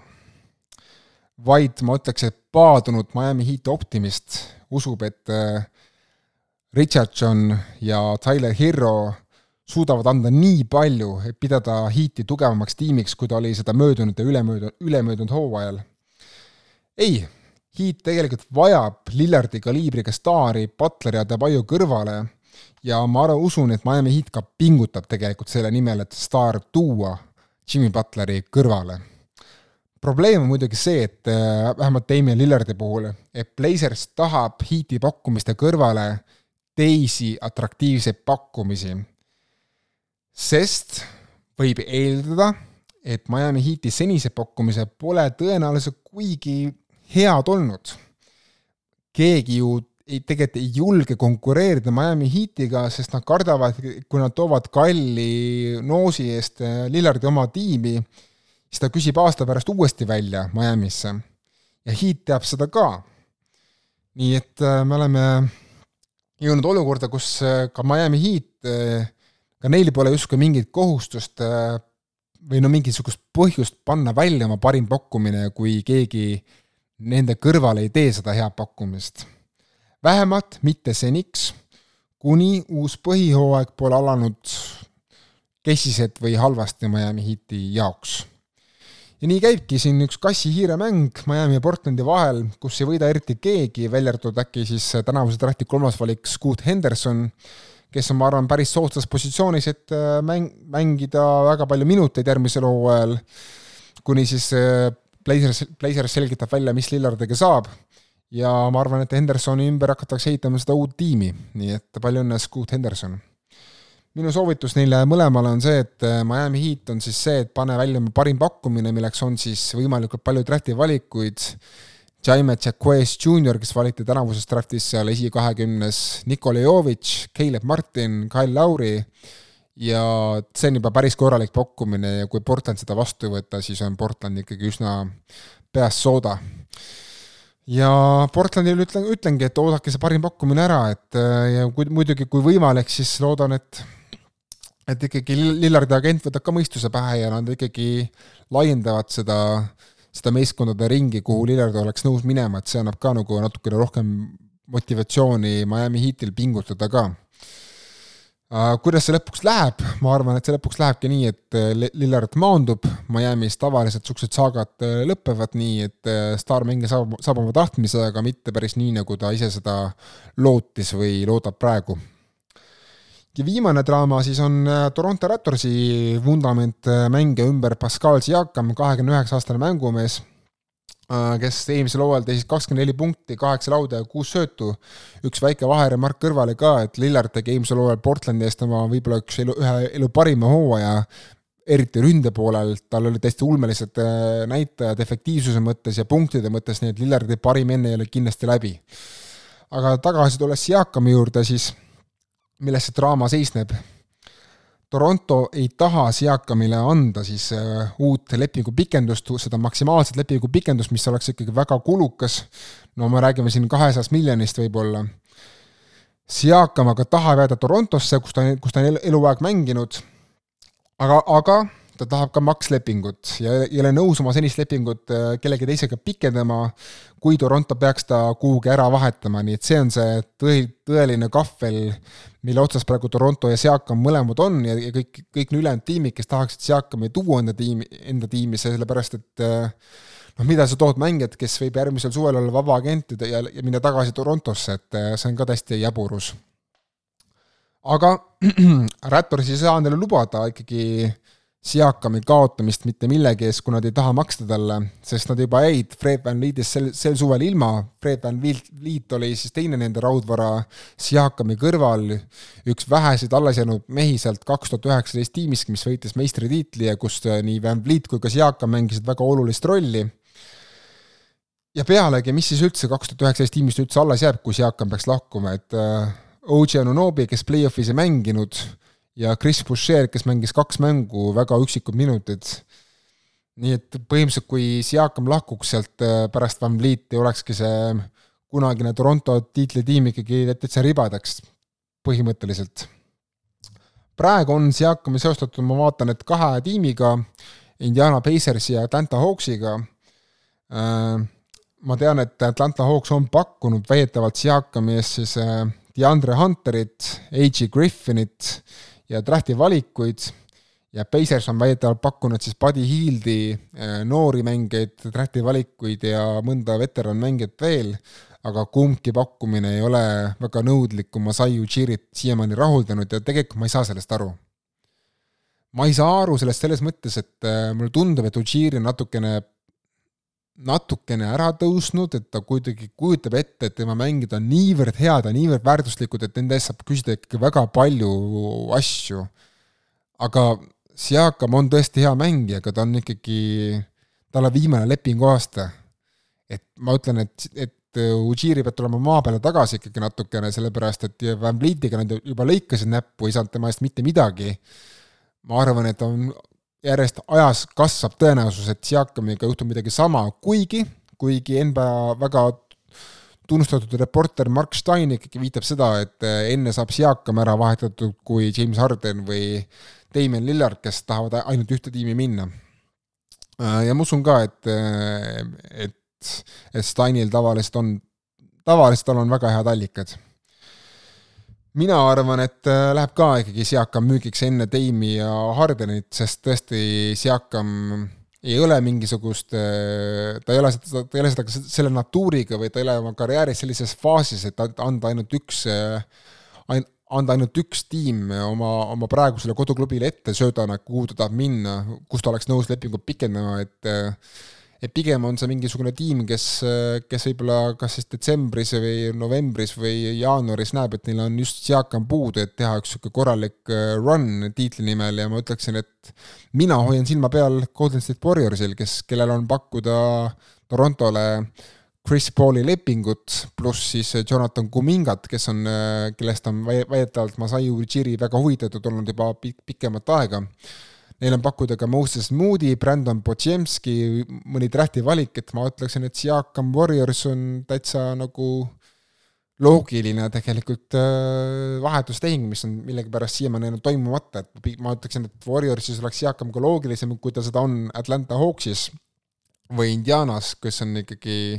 vaid ma ütleks, et paadunud Miami Heat optimist usub, et äh, Richardson ja Tyler Hero suudavad anda nii palju, et pidada Heati tugevamaks tiimiks, kui ta oli seda möödunud ja ülemöödunud, ülemöödunud hooajal ei, Heat tegelikult vajab Lillardi kaliibriga staari Butleri ja Debaio kõrvale ja ma arvan, usun, et Miami Heat ka pingutab tegelikult selle nimel, et staar tuua Jimmy Butleri kõrvale. probleem on muidugi see, et äh, vähemalt Damien Lillardi puhul, et Blazers tahab Heati pakkumiste kõrvale teisi atraktiivseid pakkumisi, sest võib eeldada, et Miami Heati senised pakkumised pole tõenäoliselt kuigi head olnud. keegi ju ei, tegelikult ei julge konkureerida Miami Heatiga, sest nad kardavad, kui nad toovad kalli noosi eest eh, Lillardi oma tiimi, siis ta küsib aasta pärast uuesti välja Miami'sse. ja Heat teab seda ka. nii et eh, me oleme jõudnud olukorda, kus eh, ka Miami Heat, ka neil pole justkui mingit kohustust või no mingisugust põhjust panna välja oma parim pakkumine, kui keegi nende kõrval ei tee seda head pakkumist. vähemalt mitte seniks, kuni uus põhihooaeg pole alanud kesiselt või halvasti Miami Heati jaoks. ja nii käibki siin üks kassi-hiire mäng Miami ja Portlandi vahel, kus ei võida eriti keegi, välja arvatud äkki siis tänavuse drafti kolmas valik Scoot Henderson, kes on, ma arvan, päris soodsas positsioonis, et äh, mäng, mängida väga palju minuteid järgmisel hooajal, kuni siis äh, Blazers, Blazers selgitab välja, mis Lillardiga saab. Ja ma arvan, et Hendersoni ümber hakatakse ehitama seda uut tiimi, nii et palju õnne, Scoot Henderson. minu soovitus neile mõlemale on see, et äh, Miami Heat on siis see, et pane välja parim pakkumine, milleks on siis võimalikult palju drafti valikuid, Jaime Jacquez Jr, kes valiti tänavuses draftis seal esikahekümnes, Nikola Jovic, Caleb Martin, Kyle Lauri, ja see on juba päris korralik pakkumine ja kui Portland seda vastu ei võta, siis on Portland ikkagi üsna peast sooda. ja Portlandile ütlen, ütlengi, et oodake see parim pakkumine ära, et ja kui muidugi, kui võimalik, siis loodan, et et ikkagi Lillardi agent võtab ka mõistuse pähe ja nad ikkagi laiendavad seda, seda meeskondade ringi, kuhu Lillard oleks nõus minema, et see annab ka nagu natukene rohkem motivatsiooni Miami Heatil pingutada ka Äh, kuidas see lõpuks läheb, ma arvan, et see lõpuks lähebki nii, et äh, Lillard maandub, Miami's tavaliselt niisugused saagad äh, lõpevad nii, et staarmängija saab, saab oma tahtmise, aga mitte päris nii, nagu ta ise seda lootis või loodab praegu. ja viimane draama siis on Toronto Raptorsi vundament mängija ümber Pascal Siakam, kahekümne üheksa aastane mängumees. Äh, kes eelmisel hooajal tegi siis kakskümmend neli punkti, kaheksa lauda ja kuus söötu. üks väike vaheremark kõrvale ka, et Lillard tegi eelmisel hooajal Portlandi eest oma võib-olla üks elu, ühe elu parima hooaja, eriti ründe poolel, tal olid täiesti ulmelised äh, näitajad efektiivsuse mõttes ja punktide mõttes, nii et Lillardi parim enne ei ole kindlasti läbi. aga tagasi tulles Siakami juurde, siis milles see draama seisneb Toronto ei taha Siakamile anda siis äh, uut lepingupikendust, seda maksimaalset lepingupikendust, mis oleks ikkagi väga kulukas, no me räägime siin kahesajast miljonist võib-olla, Siakam aga tahab jääda Torontosse, kus ta, kus ta on eluaeg mänginud, aga, aga ta tahab ka makslepingut ja ei ole nõus oma senist lepingut äh, kellegi teisega pikendama, kui Toronto peaks ta kuhugi ära vahetama, nii et see on see tõi-, tõeline kahvel, mille otsas praegu Toronto ja Siakam mõlemad on ja, ja kõik, kõik ülejäänud tiimid, kes tahaksid Siakami tuua enda tiimi, enda tiimi, sellepärast et äh, noh, mida sa tood mängijat, kes võib järgmisel suvel olla vaba agent ja, ja minna tagasi Torontosse, et äh, see on ka täiesti jaburus. aga <clears throat> Raptors ei saa endale lubada ikkagi Siakami kaotamist mitte millegi eest, kui nad ei taha maksta talle, sest nad juba jäid Fred Van Liidist sel, sel suvel ilma, Fred Van Liit oli siis teine nende raudvara Siakami kõrval, üks väheseid alles jäänud mehi sealt kaks tuhat üheksateist tiimist, mis võitis meistritiitli ja kus äh, nii Van Vliet kui ka Siakam mängisid väga olulist rolli. ja pealegi, mis siis üldse kaks tuhat üheksateist tiimist üldse alles jääb, kui Siakam peaks lahkuma, et äh, OG Anunobi, kes play-off'is ei mänginud, ja Chris Boucher, kes mängis kaks mängu, väga üksikud minutid. nii et põhimõtteliselt, kui Siakam lahkuks sealt äh, pärast Van Vlieti, olekski see kunagine Toronto tiitlitiim ikkagi täitsa ribadeks, põhimõtteliselt. praegu on Siakami seostatud, ma vaatan, et kahe tiimiga, Indiana Pacersi ja Atlanta Hawksiga. Äh, ma tean, et Atlanta Hawks on pakkunud väidetavalt Siakami eest siis äh, DeAndre Hunterit, A.G. Griffinit ja drafti valikuid ja Pacers on väidetavalt pakkunud siis Buddy Hieldi äh, noori mängijaid, drafti valikuid ja mõnda veteranmängijat veel, aga kumbki pakkumine ei ole väga nõudlikku Masai Ujirit siiamaani rahuldanud ja tegelikult ma ei saa sellest aru. ma ei saa aru sellest selles mõttes, et äh, mulle tundub, et Ujiri on natukene natukene ära tõusnud, et ta kuidagi kujutab ette, et tema mängijad on niivõrd head ja niivõrd väärtuslikud, et nende eest saab küsida ikkagi väga palju asju. aga Siakam on tõesti hea mängija, aga ta on ikkagi, tal on viimane lepingu aasta. et ma ütlen, et, et Ujiri peab tulema maa peale tagasi ikkagi natukene, sellepärast et Van Vlietiga nad juba lõikasid näppu, ei saanud tema eest mitte midagi. ma arvan, et on järjest ajas kasvab tõenäosus, et Siakamiga juhtub midagi sama, kuigi, kuigi NBA väga tunnustatud reporter Mark Stein ikkagi viitab seda, et enne saab Siakam ära vahetatud kui James Harden või Damien Lillard, kes tahavad ainult ühte tiimi minna. Äh, ja ma usun ka, et, äh, et, et Steinil tavaliselt on, tavaliselt tal on väga head allikad. Mina arvan, et äh, läheb ka ikkagi Siakam müügiks enne Dame'i ja Hardenit, sest tõesti Siakam ei ole mingisugust, ta ei ole seda, ta ei ole seda selle natuuriga või ta ei ole oma karjääris sellises faasis, et anda ainult üks anda ainult üks tiim oma, oma praegusele koduklubile ette söödana, kuhu ta tahab minna, kus ta oleks nõus lepingut pikendama, et et pigem on see mingisugune tiim, kes, kes võib-olla kas siis detsembris või novembris või jaanuaris näeb, et neil on just Siakam puudu, et teha üks niisugune korralik äh, run tiitli nimel ja ma ütleksin, et mina hoian silma peal Golden State Warriorsil, kes, kellel on pakkuda Torontole Chris Pauli lepingut, pluss siis Jonathan Kumingat, kes on, kellest on väidetavalt Masai Ujiri väga huvitatud olnud juba pik-, pikemat aega. Neil on pakkuda ka Moses Moody, Brandon Potjemski, mõni drafti valik, et ma ütleksin, et Siakam Warriors on täitsa nagu loogiline tegelikult äh, vahetustehing, mis on millegipärast siiamaani jäänud toimumata, et ma ütleksin, et Warriorsis oleks Siakam ka loogilisem, kui ta seda on Atlanta Hawksis või Indianas, kes on ikkagi,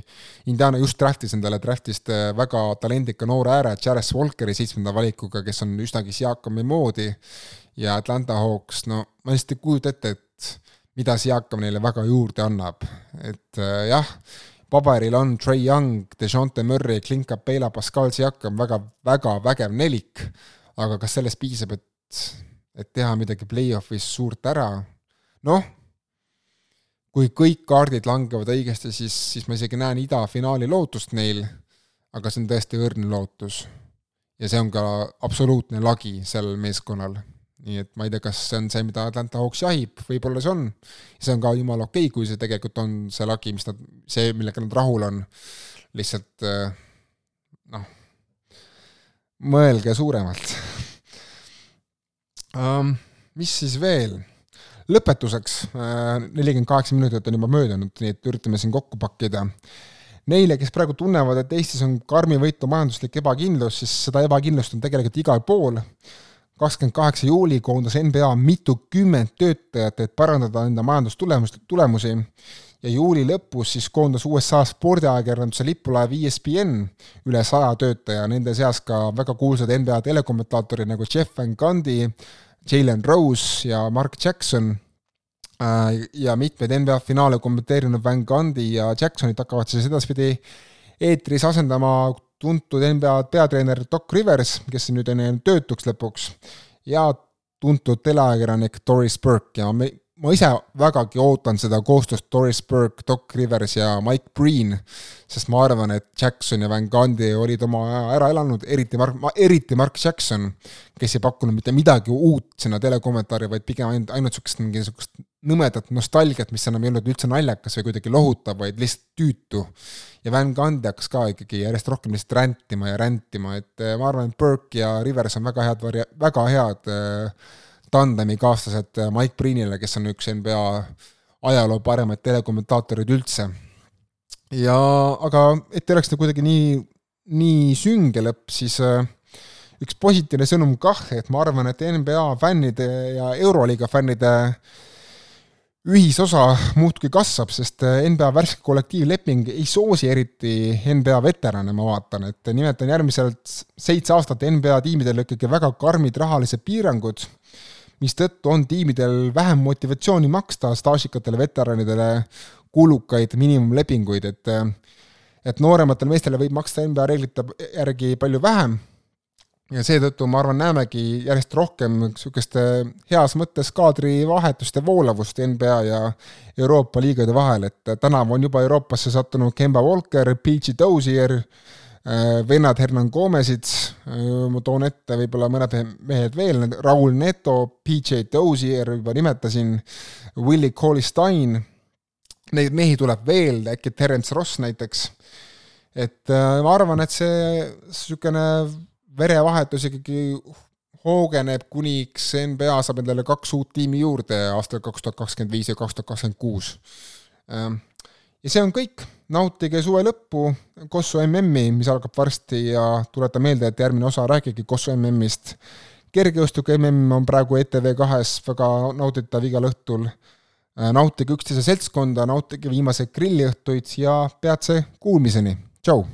Indiana just draftis endale draftist äh, väga talendika noore ääre, Jarres Walkeri seitsmenda valikuga, kes on üsnagi Siakami moodi ja Atlanta Hawks, no ma lihtsalt ei kujuta ette, et mida Siakam neile väga juurde annab, et äh, jah, paberil on Trey Young, DeJounte Murray, Clint Capela, Pascal Siakam väga, väga vägev nelik, aga kas sellest piisab, et, et teha midagi play-off'is suurt ära? noh kui kõik kaardid langevad õigesti, siis, siis ma isegi näen idafinaali lootust neil, aga see on tõesti õrn lootus. ja see on ka absoluutne lagi sellel meeskonnal. Nii et ma ei tea, kas see on see, mida Atlanta Hawks jahib, võib-olla see on. see on ka jumala okei okay,, kui see tegelikult on see lagi, mis nad, see, millega nad rahul on. lihtsalt eh, noh, mõelge suuremalt <laughs> um,. mis siis veel? lõpetuseks, äh, nelikümmend kaheksa minutit on juba möödunud, nii et üritame siin kokku pakkida. Neile, kes praegu tunnevad, et Eestis on karmivõitu majanduslik ebakindlus, siis seda ebakindlust on tegelikult igal pool. Kakskümmend kaheksa juuli koondas NBA mitukümmend töötajat, et parandada enda majandustulemust, tulemusi. Ja juuli lõpus siis koondas USA spordiajakirjanduse lipulaev ESPN üle saja töötaja, nende seas ka väga kuulsad NBA telekommentaatorid nagu Jeff Van Gundy, Jalen Rose ja Mark Jackson. Äh, ja mitmeid NBA finaale kommenteerinud Van Gundy ja Jacksonit hakkavad siis edaspidi eetris asendama tuntud NBA peatreener Doc Rivers, kes nüüd on jäänud töötuks lõpuks, ja tuntud teleajakirjanik Doris Burke ja me ma ise vägagi ootan seda koostööst Doris Burke, Doc Rivers ja Mike Breen, sest ma arvan, et Jackson ja Van Gundy olid oma aja ära elanud, eriti Mark, eriti Mark Jackson, kes ei pakkunud mitte midagi uut sinna telekommentaari, vaid pigem ainult, ainult niisugust mingisugust nõmedat nostalgiat, mis enam ei olnud üldse naljakas või kuidagi lohutav, vaid lihtsalt tüütu. Ja Van Gundy hakkas ka ikkagi järjest rohkem lihtsalt rändima ja rändima, et eh, ma arvan, et Burke ja Rivers on väga head varia-, väga head äh, tandemikaaslased Mike Breenile, kes on üks NBA ajaloo paremaid telekommentaatoreid üldse. ja aga et ei oleks ta kuidagi nii, nii sünge lõpp, siis äh, üks positiivne sõnum kah, et ma arvan, et NBA fännide ja Euroliiga fännide ühisosa muudkui kasvab, sest äh, NBA värske kollektiivleping ei soosi eriti NBA veterane, ma vaatan, et nimelt on järgmiselt seitse aastat NBA tiimidel ikkagi väga karmid rahalised piirangud mistõttu on tiimidel vähem motivatsiooni maksta staažikatele veteranidele kulukaid miinimumlepinguid, et et noorematele meestele võib maksta NBA reeglite järgi palju vähem ja seetõttu ma arvan, näemegi järjest rohkem niisugust heas mõttes kaadrivahetust ja voolavust NBA ja Euroopa liigade vahel, et tänavu on juba Euroopasse sattunud Kemba Walker, PG Dozier, äh, vennad Hernan Gomezid, äh, ma toon ette võib-olla mõned mehed veel, Raul Neto, PJ Dozier juba nimetasin, Willie Cauley-Stein, neid mehi tuleb veel, äkki Terence Ross näiteks, et äh, ma arvan, et see niisugune verevahetus ikkagi hoogeneb, kuniks NBA saab endale kaks uut tiimi juurde aastal kaks tuhat kakskümmend viis ja kaks tuhat kakskümmend kuus. Ähm, ja see on kõik, nautige suve lõppu Kossu MM-i, mis algab varsti ja tuletan meelde, et järgmine osa räägibki Kossu MM-ist. kergejõustiku MM on praegu ETV kahes väga nauditav igal õhtul. Äh, nautige üksteise seltskonda, nautige viimaseid grilliõhtuid ja peatse kuulmiseni, tšau!